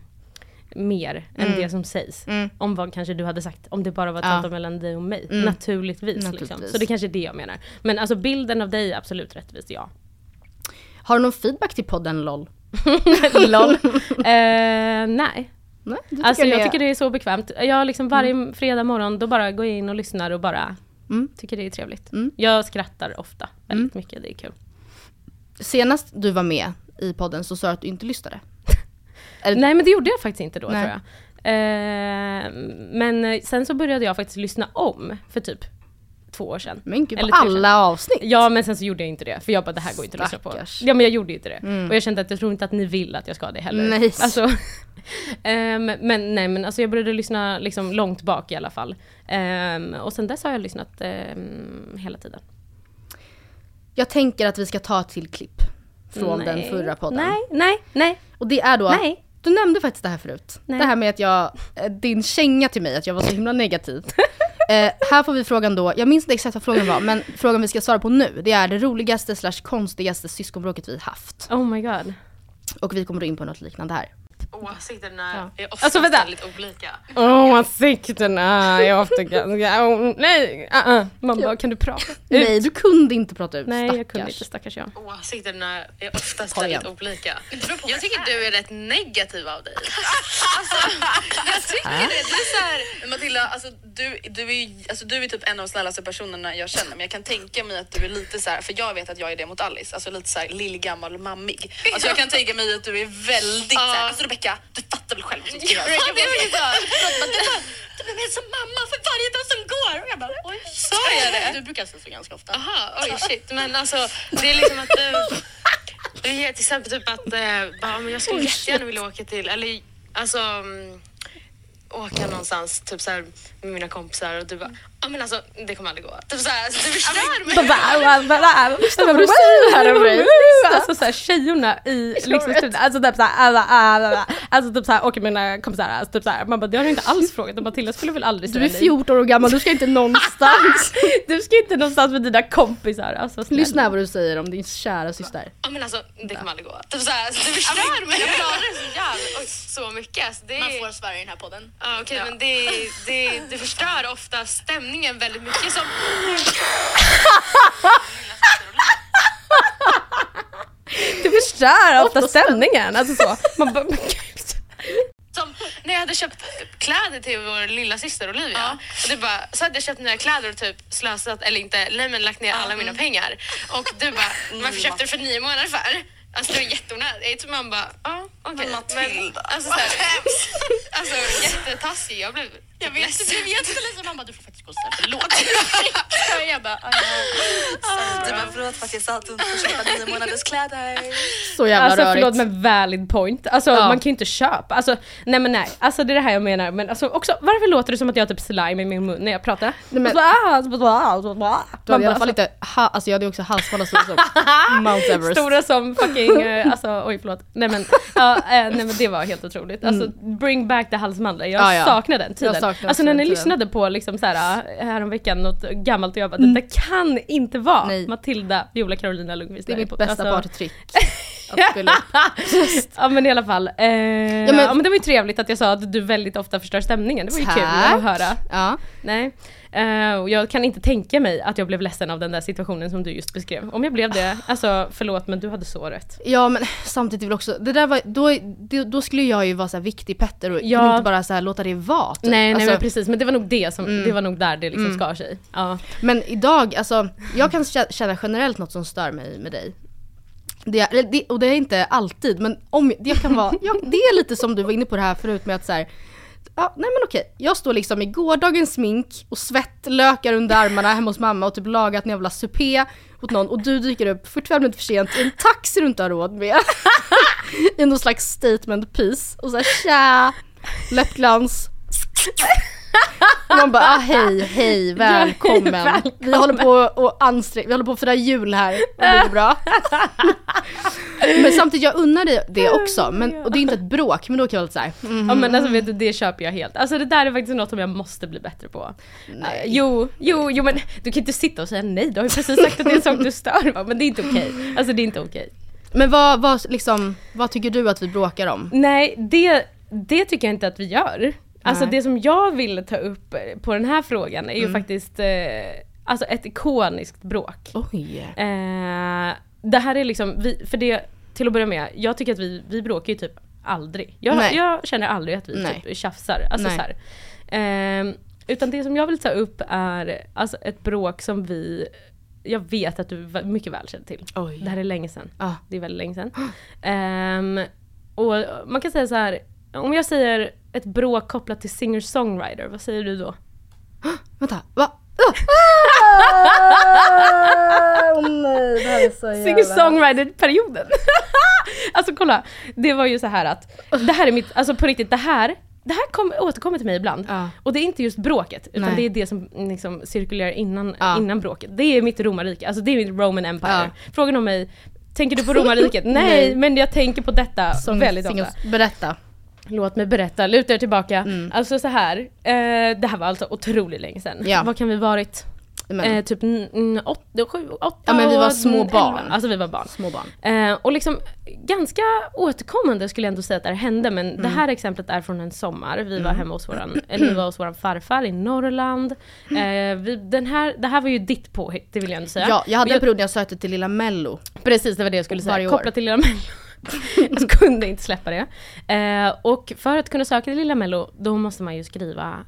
mer än Mm. det som sägs. Mm. Om vad kanske du hade sagt, om det bara var ett Ja. samtal mellan dig och mig. Mm. Naturligtvis, Liksom. Naturligtvis. Så det kanske är det jag menar. Men alltså bilden av dig är absolut rättvis, ja. Har du någon feedback till podden LOL? LOL. Eh, nej. Nej, Alltså jag är- tycker det är så bekvämt. Jag liksom varje fredag morgon, då bara går jag in och lyssnar och bara Mm. tycker det är trevligt. Mm. Jag skrattar ofta väldigt mycket, det är kul. Senast du var med i podden så sa du att du inte lyssnade. Eller- Nej men det gjorde jag faktiskt inte då Nej. tror jag. Eh, men sen så började jag faktiskt lyssna om för typ två år sedan. Men gud, på alla sedan. avsnitt? Ja men sen så gjorde jag inte det, för jag bara det här går inte att lyssna på. Ja men jag gjorde inte det. Mm. Och jag kände att jag tror inte att ni vill att jag ska det heller. Nej. Alltså, ehm, men nej men alltså jag började lyssna liksom långt bak i alla fall. Ehm, och sen dess har jag lyssnat ehm, hela tiden. Jag tänker att vi ska ta ett till klipp från Nej. den förra podden. Nej, nej, nej. Och det är då, Nej. Du nämnde faktiskt det här förut. Nej. Det här med att jag, eh, din känga till mig, att jag var så himla negativ. eh, här får vi frågan då, jag minns inte exakt vad frågan var, men frågan vi ska svara på nu, det är det roligaste slash konstigaste syskonbråket vi haft. Oh my god. Och vi kommer då in på något liknande här. Åsikterna är ofta Alltså, vänta. väldigt olika. Åh, åsikterna är ofta ganska... Oh, nej, uh -uh. Man bara, kan du prata ut? Nej, du kunde inte prata ut, Nej, jag stackars. kunde inte, stackars jag. Åsikterna är oftast Ta väldigt olika. Jag tycker du är rätt negativ av dig. Alltså, jag tycker det. Du är så här, Matilda, alltså, du, du, är, alltså, du är typ en av de snällaste personerna jag känner men jag kan tänka mig att du är lite så här, för jag vet att jag är det mot Alice, alltså lite så här lillgammal och mammig. Alltså jag kan tänka mig att du är väldigt så här, alltså Rebecca, du fattar väl själv vad som ska göras? Ja, det är så. Förlåt, men Du är med som mamma för varje dag som går. Och jag bara, oj, Sa jag det? Du brukar säga så ganska ofta. Aha, oj shit. Men alltså det är liksom att du, du till exempel typ att eh, bara, men jag skulle jättegärna vilja åka till, eller alltså mm, åka någonstans typ så här med mina kompisar och du bara, ja men alltså det kommer aldrig gå. Typ så här, alltså, du förstör mig. Lyssna vad du säger här om mig. Alltså såhär tjejorna i liksom studion, alltså typ såhär, alltså typ såhär med mina kompisar, alltså typ såhär, man bara det har du inte alls frågat och Matilda skulle väl aldrig Du säga är nej. 14 år gammal, du ska inte någonstans. Du ska inte någonstans med dina kompisar, alltså snälla. Lyssna här vad du säger om din kära syster. Ja men alltså det kommer aldrig gå. Typ så här, alltså, du förstör mig. Jag klarar det så jävla, så mycket. Alltså, det Man är, får svära i den här podden. ja, okej men det, det, det förstör ofta stämningen väldigt mycket som Det förstör ofta stämningen, alltså så. Man bara, men gud. Som när jag hade köpt kläder till vår lilla syster Olivia. Och det bara, så hade jag köpt nya kläder och typ slösat, eller inte, nej men lagt ner alla mina pengar. Och du bara, varför köpte du för nio månader för? Alltså det var jätteonödigt. Man bara, ja okej. Men Matilda. alltså, så här, alltså jättetaskig. Jag blev Jag typ vet, du blev jätteledsen. Man bara, du får faktiskt gå och säga förlåt. jag bara, ah, Du bara, förlåt för att jag sa att du inte får köpa nio månaders kläder. Så jävla Alltså rörigt. förlåt men valid point. Alltså Ja. man kan ju inte köpa, alltså nej men nej. Alltså det är det här jag menar. Men alltså också varför låter det som att jag har typ slime i min mun när jag pratar? Nej, men- så, ah, så, ah, så, ah. Du hade i alla bara, fall inte, ha, alltså jag hade ju också halsbandar stora som Mount Everest. Stora som fucking, eh, alltså oj förlåt. Nej men, ja, eh, nej men det var helt otroligt. Alltså bring back the halsmandlar, jag Mm. Ja, ja. saknar den tiden. Alltså när ni lyssnade på liksom såhär häromveckan något gammalt och jag bara att det kan inte vara Matilda, Viola Carolina Lundqvist. Det är mitt bästa alltså- partytrick. Ja men i alla fall. Eh, ja, men- men, det var ju trevligt att jag sa att du väldigt ofta förstör stämningen. Det var ju kul att Tack. höra. Ja. Nej. Eh, och jag kan inte tänka mig att jag blev ledsen av den där situationen som du just beskrev. Om jag blev det, alltså förlåt men du hade så rätt. Ja men samtidigt vill också, det där var, då, det, då skulle jag ju vara så viktig Petter och Ja. inte bara så här låta det vara. typ. Nej, nej Alltså, men precis, men det var nog det som, Mm. det var nog där det liksom Mm. skar sig. Ja. Men idag, alltså jag kan kä- känna generellt något som stör mig med dig. Det, är- det, och det är inte alltid, men om det kan vara, ja, det är lite som du var inne på det här förut med att så här, ja, nej men okej, jag står liksom i gårdagens smink och svettlökar under armarna hemma hos mamma och typ lagat en jävla supé åt någon och du dyker upp 45 minuter för sent i en taxi du inte har råd med. I någon slags statement piece och så här tja, läppglans. Och man bara ah, hej, hej, välkommen. Välkommen. Vi håller på och ansträng, vi håller på att fira jul här. Och det går bra. men samtidigt, jag unnar dig det också. Men, och det är inte ett bråk, men då kan jag vara lite såhär. Ja men alltså vet du, det köper jag helt. Alltså det där är faktiskt något som jag måste bli bättre på. Eh, jo, jo, jo men du kan inte sitta och säga nej, du har ju precis sagt att det är en sak du stör va? Men det är inte okej. Alltså det är inte okej. Men vad, vad, liksom, vad tycker du att vi bråkar om? Nej, det, det tycker jag inte att vi gör. Alltså det som jag ville ta upp på den här frågan är ju Mm. faktiskt eh, alltså ett ikoniskt bråk. Oj. Eh, det här är liksom, vi, för det, till att börja med, jag tycker att vi, vi bråkar ju typ aldrig. Jag, jag känner aldrig att vi Nej. typ tjafsar. Alltså Nej. så. Ehm, utan det som jag vill ta upp är alltså ett bråk som vi jag vet att du mycket väl känner till. Oj. Det här är länge sedan. Ah. Det är väldigt länge sedan. Ehm, och man kan säga så här, om jag säger ett bråk kopplat till singer-songwriter, vad säger du då? Vänta, va? Åh nej, det här är så jävla... Singer-songwriter-perioden. alltså kolla, det var ju så här att, det här är mitt, alltså på riktigt, det här det här kom, återkommer till mig ibland. Ja. Och det är inte just bråket, utan Nej. det är det som liksom cirkulerar innan, Ja. innan bråket. Det är mitt romarrike, alltså det är mitt Roman Empire. Ja. Frågan om mig, tänker du på romarriket? Nej, Nej. men jag tänker på detta Som väldigt ofta. Berätta. Låt mig berätta, luta er tillbaka. Mm. Alltså så här. Eh, det här var alltså otroligt länge sedan. Ja. Vad kan vi varit? Eh, typ n- n- åtta, sju, åtta Ja, men vi var små elva. barn. Alltså vi var barn. små barn. Eh, och liksom ganska återkommande skulle jag ändå säga att det här hände men Mm. det här exemplet är från en sommar. Vi var hemma hos våran, eller vi var hos våran farfar i Norrland. Eh, vi, den här, det här var ju ditt påhitt, det vill jag ändå säga. Ja, jag hade en period när jag sökte till Lilla Mello. Precis, det var det jag skulle säga. Kopplat till Lilla Mello. jag kunde inte släppa det. Eh, och för att kunna söka till Lilla Mello, då måste man ju skriva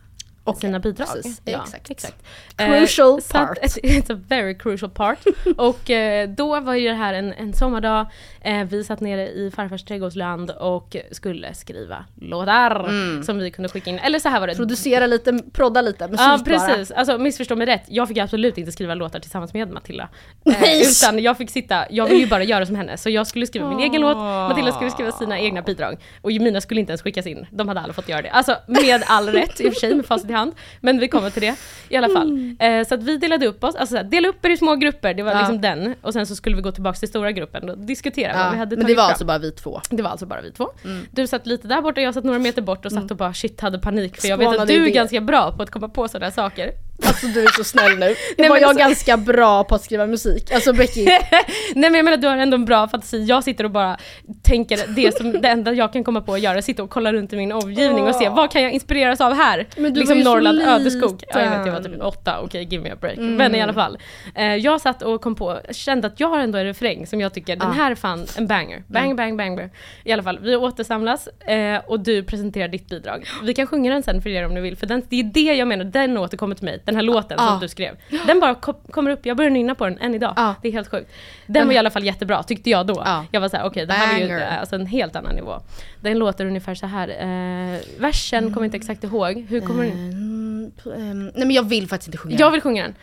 sina bidrag. precis. Exakt. exakt. Crucial Eh, så att- part. It's a very crucial part. och eh, då var ju det här en, en sommardag, eh, vi satt nere i farfars trädgårdsland och skulle skriva låtar Mm. som vi kunde skicka in. Eller så här var det. Producera lite, prodda lite, musik Ja bara. precis, alltså missförstå mig rätt. Jag fick absolut inte skriva låtar tillsammans med Matilda. Eh, Nej. utan jag fick sitta, jag ville ju bara göra som henne. Så jag skulle skriva min egen låt. Matilda skulle skriva sina egna bidrag. Och mina skulle inte ens skickas in, de hade alla fått göra det. Alltså med all rätt i och för sig med facit i hand. Men vi kommer till det i alla fall. Eh, så att vi delade upp oss, alltså dela upp er i små grupper, det var Ja. liksom den. Och sen så skulle vi gå tillbaka till stora gruppen och diskutera Ja, vad vi hade men det var fram. alltså bara vi två. Det var alltså bara vi två. Mm. Du satt lite där borta, jag satt några meter bort och satt och bara shit hade panik. För jag vet att du är ganska bra på att komma på sådana saker. Alltså du är så snäll nu. Nej, Nej, var men jag alltså- ganska bra på att skriva musik. Alltså Becky, Nej men jag menar du har ändå en bra fantasi, jag sitter och bara tänker det som det enda jag kan komma på att göra, sitta och kolla runt i min omgivning och se vad kan jag inspireras av här? Men du liksom Norrland, ödeskog. Ja jag vet jag var typ åtta, okej give me a break. Mm. Men i alla fall. Eh, jag satt och kom på, kände att jag har ändå en refräng som jag tycker, den Ah. här är fan en banger. Bang Mm. bang bang bang. I alla fall, vi återsamlas eh, och du presenterar ditt bidrag. Vi kan sjunga den sen för er om ni vill, för den, det är det jag menar, den återkommer till mig, den här låten som du skrev. Den bara kom, kommer upp, jag börjar nynna på den än idag. Det är helt sjukt. Den Den- var i alla fall jättebra, tyckte jag då. Ja. Jag var såhär, okej det här var ju Banger. eh, alltså en helt annan nivå. Den låter ungefär så här. Eh, versen kommer jag inte exakt ihåg. Hur kommer den? Mm, p- ehm, nej men jag vill faktiskt inte sjunga. Jag vill sjunga den.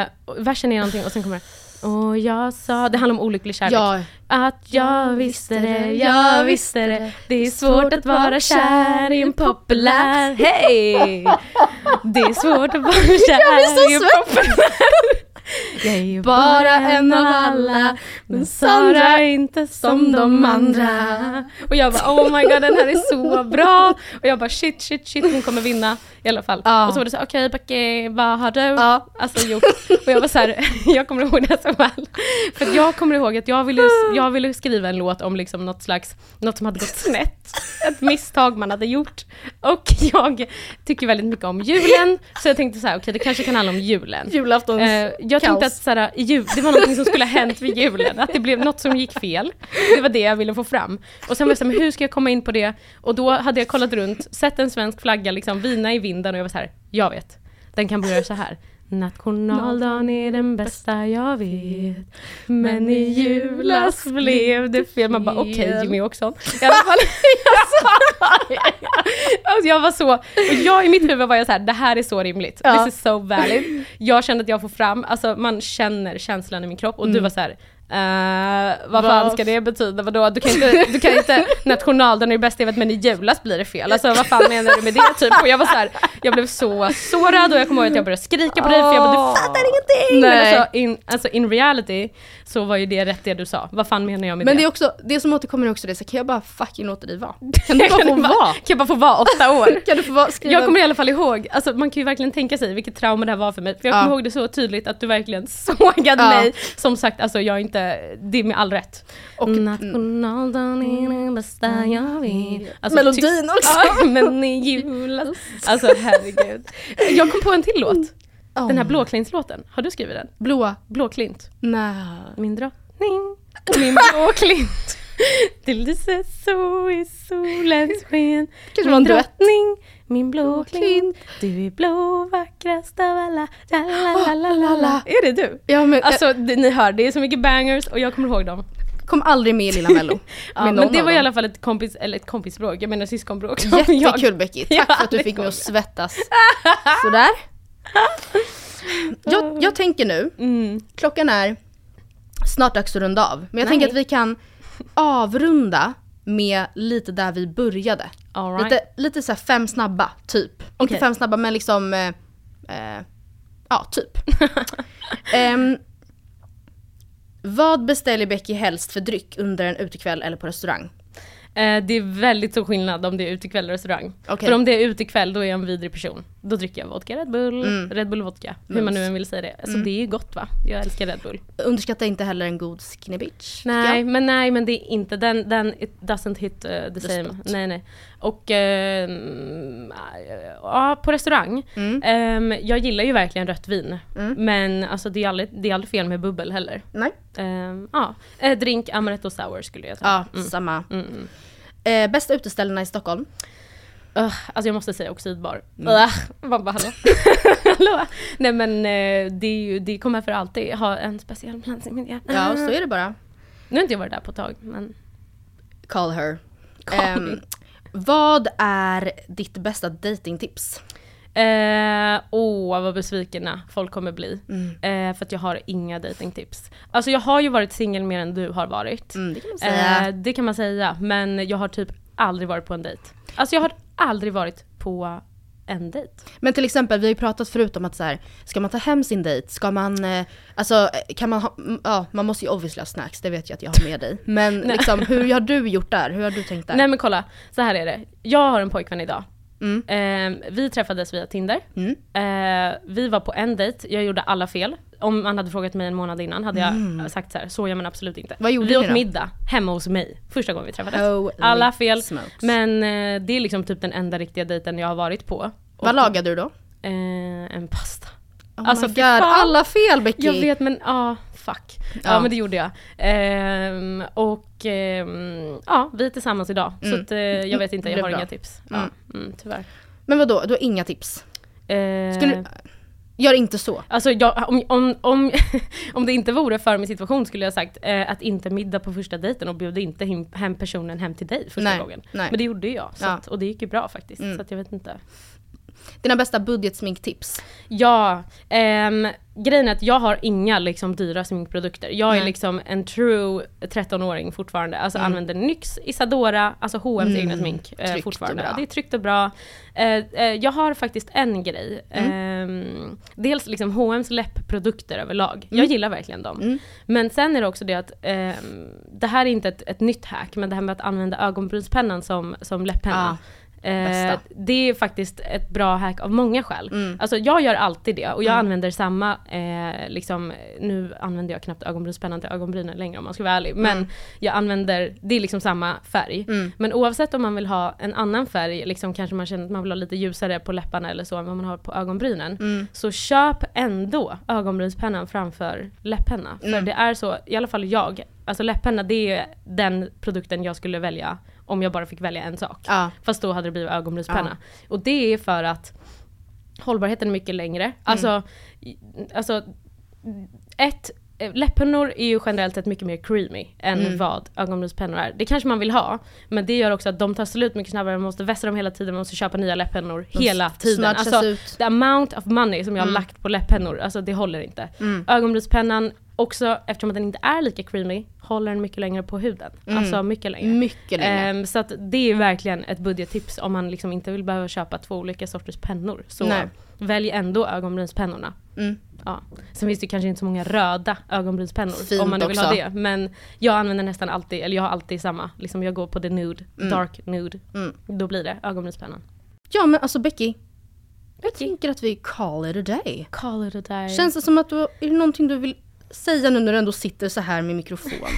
Eh, versen är någonting och sen kommer det. Och jag sa, det handlar om olycklig kärlek. Ja. Att jag visste det, jag visste det. Det är svårt att vara kär i en populär, hej! Det är svårt att vara kär i en populär. Jag är ju bara en av alla, men Sara är inte som de andra. Och jag bara oh my god den här är så bra. Och jag bara shit shit shit hon kommer vinna. I alla fall. Ja. Och så var det så här, okej Becky, vad har du alltså, gjort? Och jag var så här, jag kommer ihåg det så väl. För jag kommer ihåg att jag ville, jag ville skriva en låt om liksom något slags, något som hade gått snett. Ett misstag man hade gjort. Och jag tycker väldigt mycket om julen, så jag tänkte så här, okej det kanske kan handla om julen. Julaftons Eh, jag tänkte kaos. att så här, jul, det var något som skulle ha hänt vid julen, att det blev något som gick fel. Det var det jag ville få fram. Och sen var jag så här, hur ska jag komma in på det? Och då hade jag kollat runt, sett en svensk flagga liksom vina i vinden och jag var så här, jag vet. Den kan börja så här. Nationaldagen är den bästa jag vet Men i julas blev det fel. Man bara okej Jimmy Åkesson. I alla fall, alltså, jag var så, och jag i mitt huvud var jag så här, det här är så rimligt. Ja. This is so valid. Jag kände att jag får fram, alltså man känner känslan i min kropp och du Mm. var så här. Uh, vad fan ska det betyda? Vadå? Du kan inte, du kan inte nationaldagen är det bästa jag vet men i julas blir det fel. Alltså vad fan menar du med det typ? Och jag var så här, jag blev så sårad och jag kommer ihåg att jag började skrika på dig för jag bara du fattar ingenting! Nej. Men alltså in, alltså in reality så var ju det rätt det du sa. Vad fan menar jag med Men det? det är också, det som återkommer är också det, så kan jag bara fucking låta dig vara? Kan du bara få vara? Kan jag bara få vara åtta år? Kan du få vara, Jag kommer i alla fall ihåg, alltså man kan ju verkligen tänka sig vilket trauma det här var för mig. För jag Ja. kommer ihåg det så tydligt att du verkligen sågade Ja. mig. Som sagt, alltså jag är inte, det är med all rätt. Och- Nationaldagen är den bästa jag vet. Alltså, Melodin också. Ja, men i julas. Alltså herregud. Jag kom på en till låt. Den här Blåklintlåten. Har du skrivit den? Blåa? Blåklint. Nej. Min drottning, min blåklint. Det lyser så i solens sken. Min drottning, min blåklint. Du är blå, vackrast av alla. La, la, la, la, la. Är det du? Ja, men, Alltså det, ni hör, det är så mycket bangers och jag kommer ihåg dem. kom aldrig med i Lilla Mello. Ja, men det var i alla fall ett kompis, eller ett kompisbråk, jag menar syskonbråk. Jättekul Becky, tack Ja, för att du fick mig att svettas. Sådär. Jag, jag tänker nu, Mm. klockan är snart dags att runda av. Men jag Nej. tänker att vi kan avrunda med lite där vi började. Right. Lite, lite så fem snabba, typ. Inte Okej. fem snabba men liksom, eh, eh, ja typ. Ehm, vad beställer Becky helst för dryck under en utekväll eller på restaurang? Eh, det är väldigt stor skillnad om det är utekväll och restaurang. Okej. För om det är utekväll då är jag en vidrig person. Då dricker jag vodka Red Bull, Mm. Red Bull vodka. Hur man nu än vill säga det. Alltså Mm. det är ju gott va? Jag älskar Red Bull. Underskatta inte heller en god skinny bitch. Nej men nej men det är inte, den, den it doesn't hit uh, the, same. spot. Nej nej. Och mm, ja, på restaurang. Mm. Ehm, jag gillar ju verkligen rött vin. Mm. Men alltså det är, aldrig, det är aldrig fel med bubbel heller. Nej. Ehm, ja, Eh, drink amaretto sour skulle jag säga. Ja, Mm. samma. Eh, bästa uteställena i Stockholm? Ugh, alltså jag måste säga oxidbar. Mm. Ugh, man bara hallå? hallå? Nej men eh, det, ju, det kommer för alltid ha en speciell plats i mitt hjärta. Ja, så är det bara. Nu har inte jag varit där på ett tag men Call her. Call me. vad är ditt bästa datingtips? Eh, åh vad besvikna folk kommer bli. Mm. Eh, för att jag har inga datingtips. Alltså jag har ju varit singel mer än du har varit. Mm, det kan man säga. Eh, det kan man säga. Men jag har typ aldrig varit på en dejt. Alltså jag har aldrig varit på en dejt. Men till exempel, vi har ju pratat förut om att så här, ska man ta hem sin dejt? Ska man, eh, alltså eh, kan man ha, ja man måste ju obviously ha snacks, det vet jag att jag har med dig. Men liksom, hur har du gjort där? Hur har du tänkt där? Nej men kolla, så här är det. Jag har en pojkvän idag. Mm. Eh, vi träffades via Tinder. Mm. Eh, vi var på en dejt, jag gjorde alla fel. Om man hade frågat mig en månad innan hade jag Mm. sagt så här, så gör man absolut inte. Vad gjorde vi ni åt då? middag hemma hos mig, första gången vi träffades. Holy alla fel. smokes. Men eh, det är liksom typ den enda riktiga dejten jag har varit på. Och, Vad lagade du då? Eh, en pasta. Oh Alltså, my god, fan. alla fel Becky! Jag vet men ja, fuck. Ja. Ja. men det gjorde jag. Ehm, och ehm, ja, vi är tillsammans idag. Så Mm. att, eh, jag vet inte, Det jag har bra. inga tips. Ja, Mm. mm, tyvärr. Men vadå, du har inga tips? Eh, Skulle du, gör inte så. Alltså jag, om, om, om, om det inte vore för min situation skulle jag sagt eh, att inte middag på första dejten och bjuda inte hem, hem personen hem till dig första Nej, gången. nej. Men det gjorde jag så Ja. att, och det gick ju bra faktiskt. Mm. Så jag vet inte. Dina bästa budgetsminktips? Ja, ehm, grejen är att jag har inga liksom dyra sminkprodukter. Jag är Nej. liksom en true 13-åring fortfarande. Alltså Mm. använder NYX, Isadora, alltså H&M's Mm. egna smink eh, fortfarande. bra. Det är tryggt och bra. Eh, eh, jag har faktiskt en grej. Mm. Ehm, dels liksom H&M's läppprodukter överlag. Jag Mm. gillar verkligen dem. Mm. Men sen är det också det att ehm, det här är inte ett, ett nytt hack, men det här med att använda ögonbrynspennan som, som läpppenna. Eh, det är faktiskt ett bra hack av många skäl. Mm. Alltså jag gör alltid det och jag Mm. använder samma, eh, liksom, nu använder jag knappt ögonbrynspennan till ögonbrynen längre om man ska vara ärlig. Men Mm. jag använder, det är liksom samma färg. Mm. Men oavsett om man vill ha en annan färg, liksom kanske man känner att man vill ha lite ljusare på läpparna eller så än vad man har på ögonbrynen. Mm. Så köp ändå ögonbrynspennan framför läppenna. För Mm. det är så, i alla fall jag, alltså läppenna det är den produkten jag skulle välja om jag bara fick välja en sak. Ja. Fast då hade det blivit ögonbrynspenna. Och det är för att hållbarheten är mycket längre. Alltså, i- alltså ett, eh, läppennor är ju generellt sett mycket mer creamy än Mm. vad ögonbrynspennor är. Det kanske man vill ha, men det gör också att de tar slut mycket snabbare, man måste vässa dem hela tiden, man måste köpa nya läppennor De hela tiden. Alltså, ut. the amount of money som jag har Mm. lagt på läppennor, alltså det håller inte. Mm. Ögonbrynspennan, också eftersom att den inte är lika creamy, håller den mycket längre på huden. Mm. Alltså mycket längre. Mycket längre. Ehm, så att det är verkligen ett budgettips om man liksom inte vill behöva köpa två olika sorters pennor. Så Nej. välj ändå ögonbrynspennorna. Mm. Ja. Sen finns det kanske inte så många röda ögonbrynspennor Fint om man nu vill ha också. det. Men jag använder nästan alltid, eller jag har alltid samma. Liksom jag går på the nude, Mm. dark nude. Mm. Då blir det ögonbrynspennan. Ja men alltså Becky, jag tänker att vi call it a day. Call it a day. Känns det som att du, är det någonting du vill säga nu när du ändå sitter så här med mikrofon?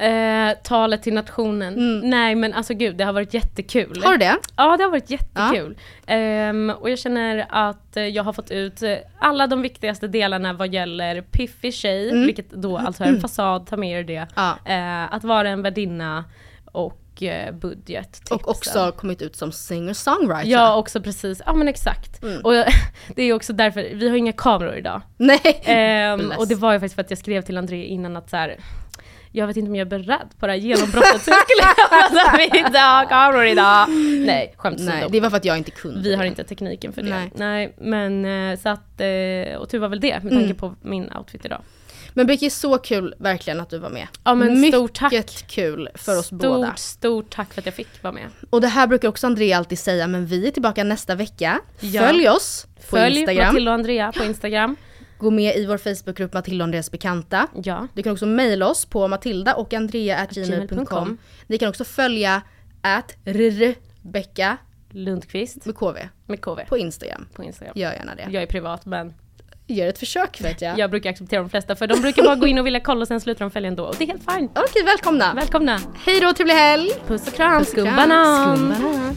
Eh, talet till nationen. Mm. Nej men alltså gud, det har varit jättekul. Har du det? Ja, det har varit jättekul. Ehm, och jag känner att eh, jag har fått ut eh, alla de viktigaste delarna vad gäller piffig tjej, Mm. vilket då alltså är en fasad, ta med er det. Ja. Eh, att vara en värdinna och eh, budget. Och också kommit ut som singer-songwriter. Ja, också precis. Ja men exakt. Mm. Och det är också därför, vi har inga kameror idag. Nej. Ehm, och det var ju faktiskt för att jag skrev till André innan att så här. Jag vet inte om jag är beredd på det här genombrottet så jag skulle alltså, vi inte ha kameror idag. Nej, skämt Nej, det var för att jag inte kunde. Vi har inte tekniken för det. Nej. Nej, men eh, så att, eh, och tur var väl det med tanke Mm. på min outfit idag. Men Becky, så kul verkligen att du var med. Ja men Mycket stort tack. kul för oss stort, båda. Stort tack för att jag fick vara med. Och det här brukar också Andrea alltid säga, men vi är tillbaka nästa vecka. Ja. Följ oss på Följ Instagram. Matilda och Andrea på Instagram. Gå med i vår Facebookgrupp Matilda och Andreas bekanta. Ja. Du kan också mejla oss på matilda och andrea.gmail.com. gmail.com. Ni kan också följa at Lundqvist med KV med KV på Instagram. på Instagram. Gör gärna det. Jag är privat men Gör ett försök vet jag. jag brukar acceptera de flesta för de brukar bara gå in och vilja kolla och sen slutar de följa ändå och det är helt fine. Okej, välkomna. Välkomna! Hej då, trevlig helg! Puss och kram, Puss och kram. skumbanan! Skumbanan.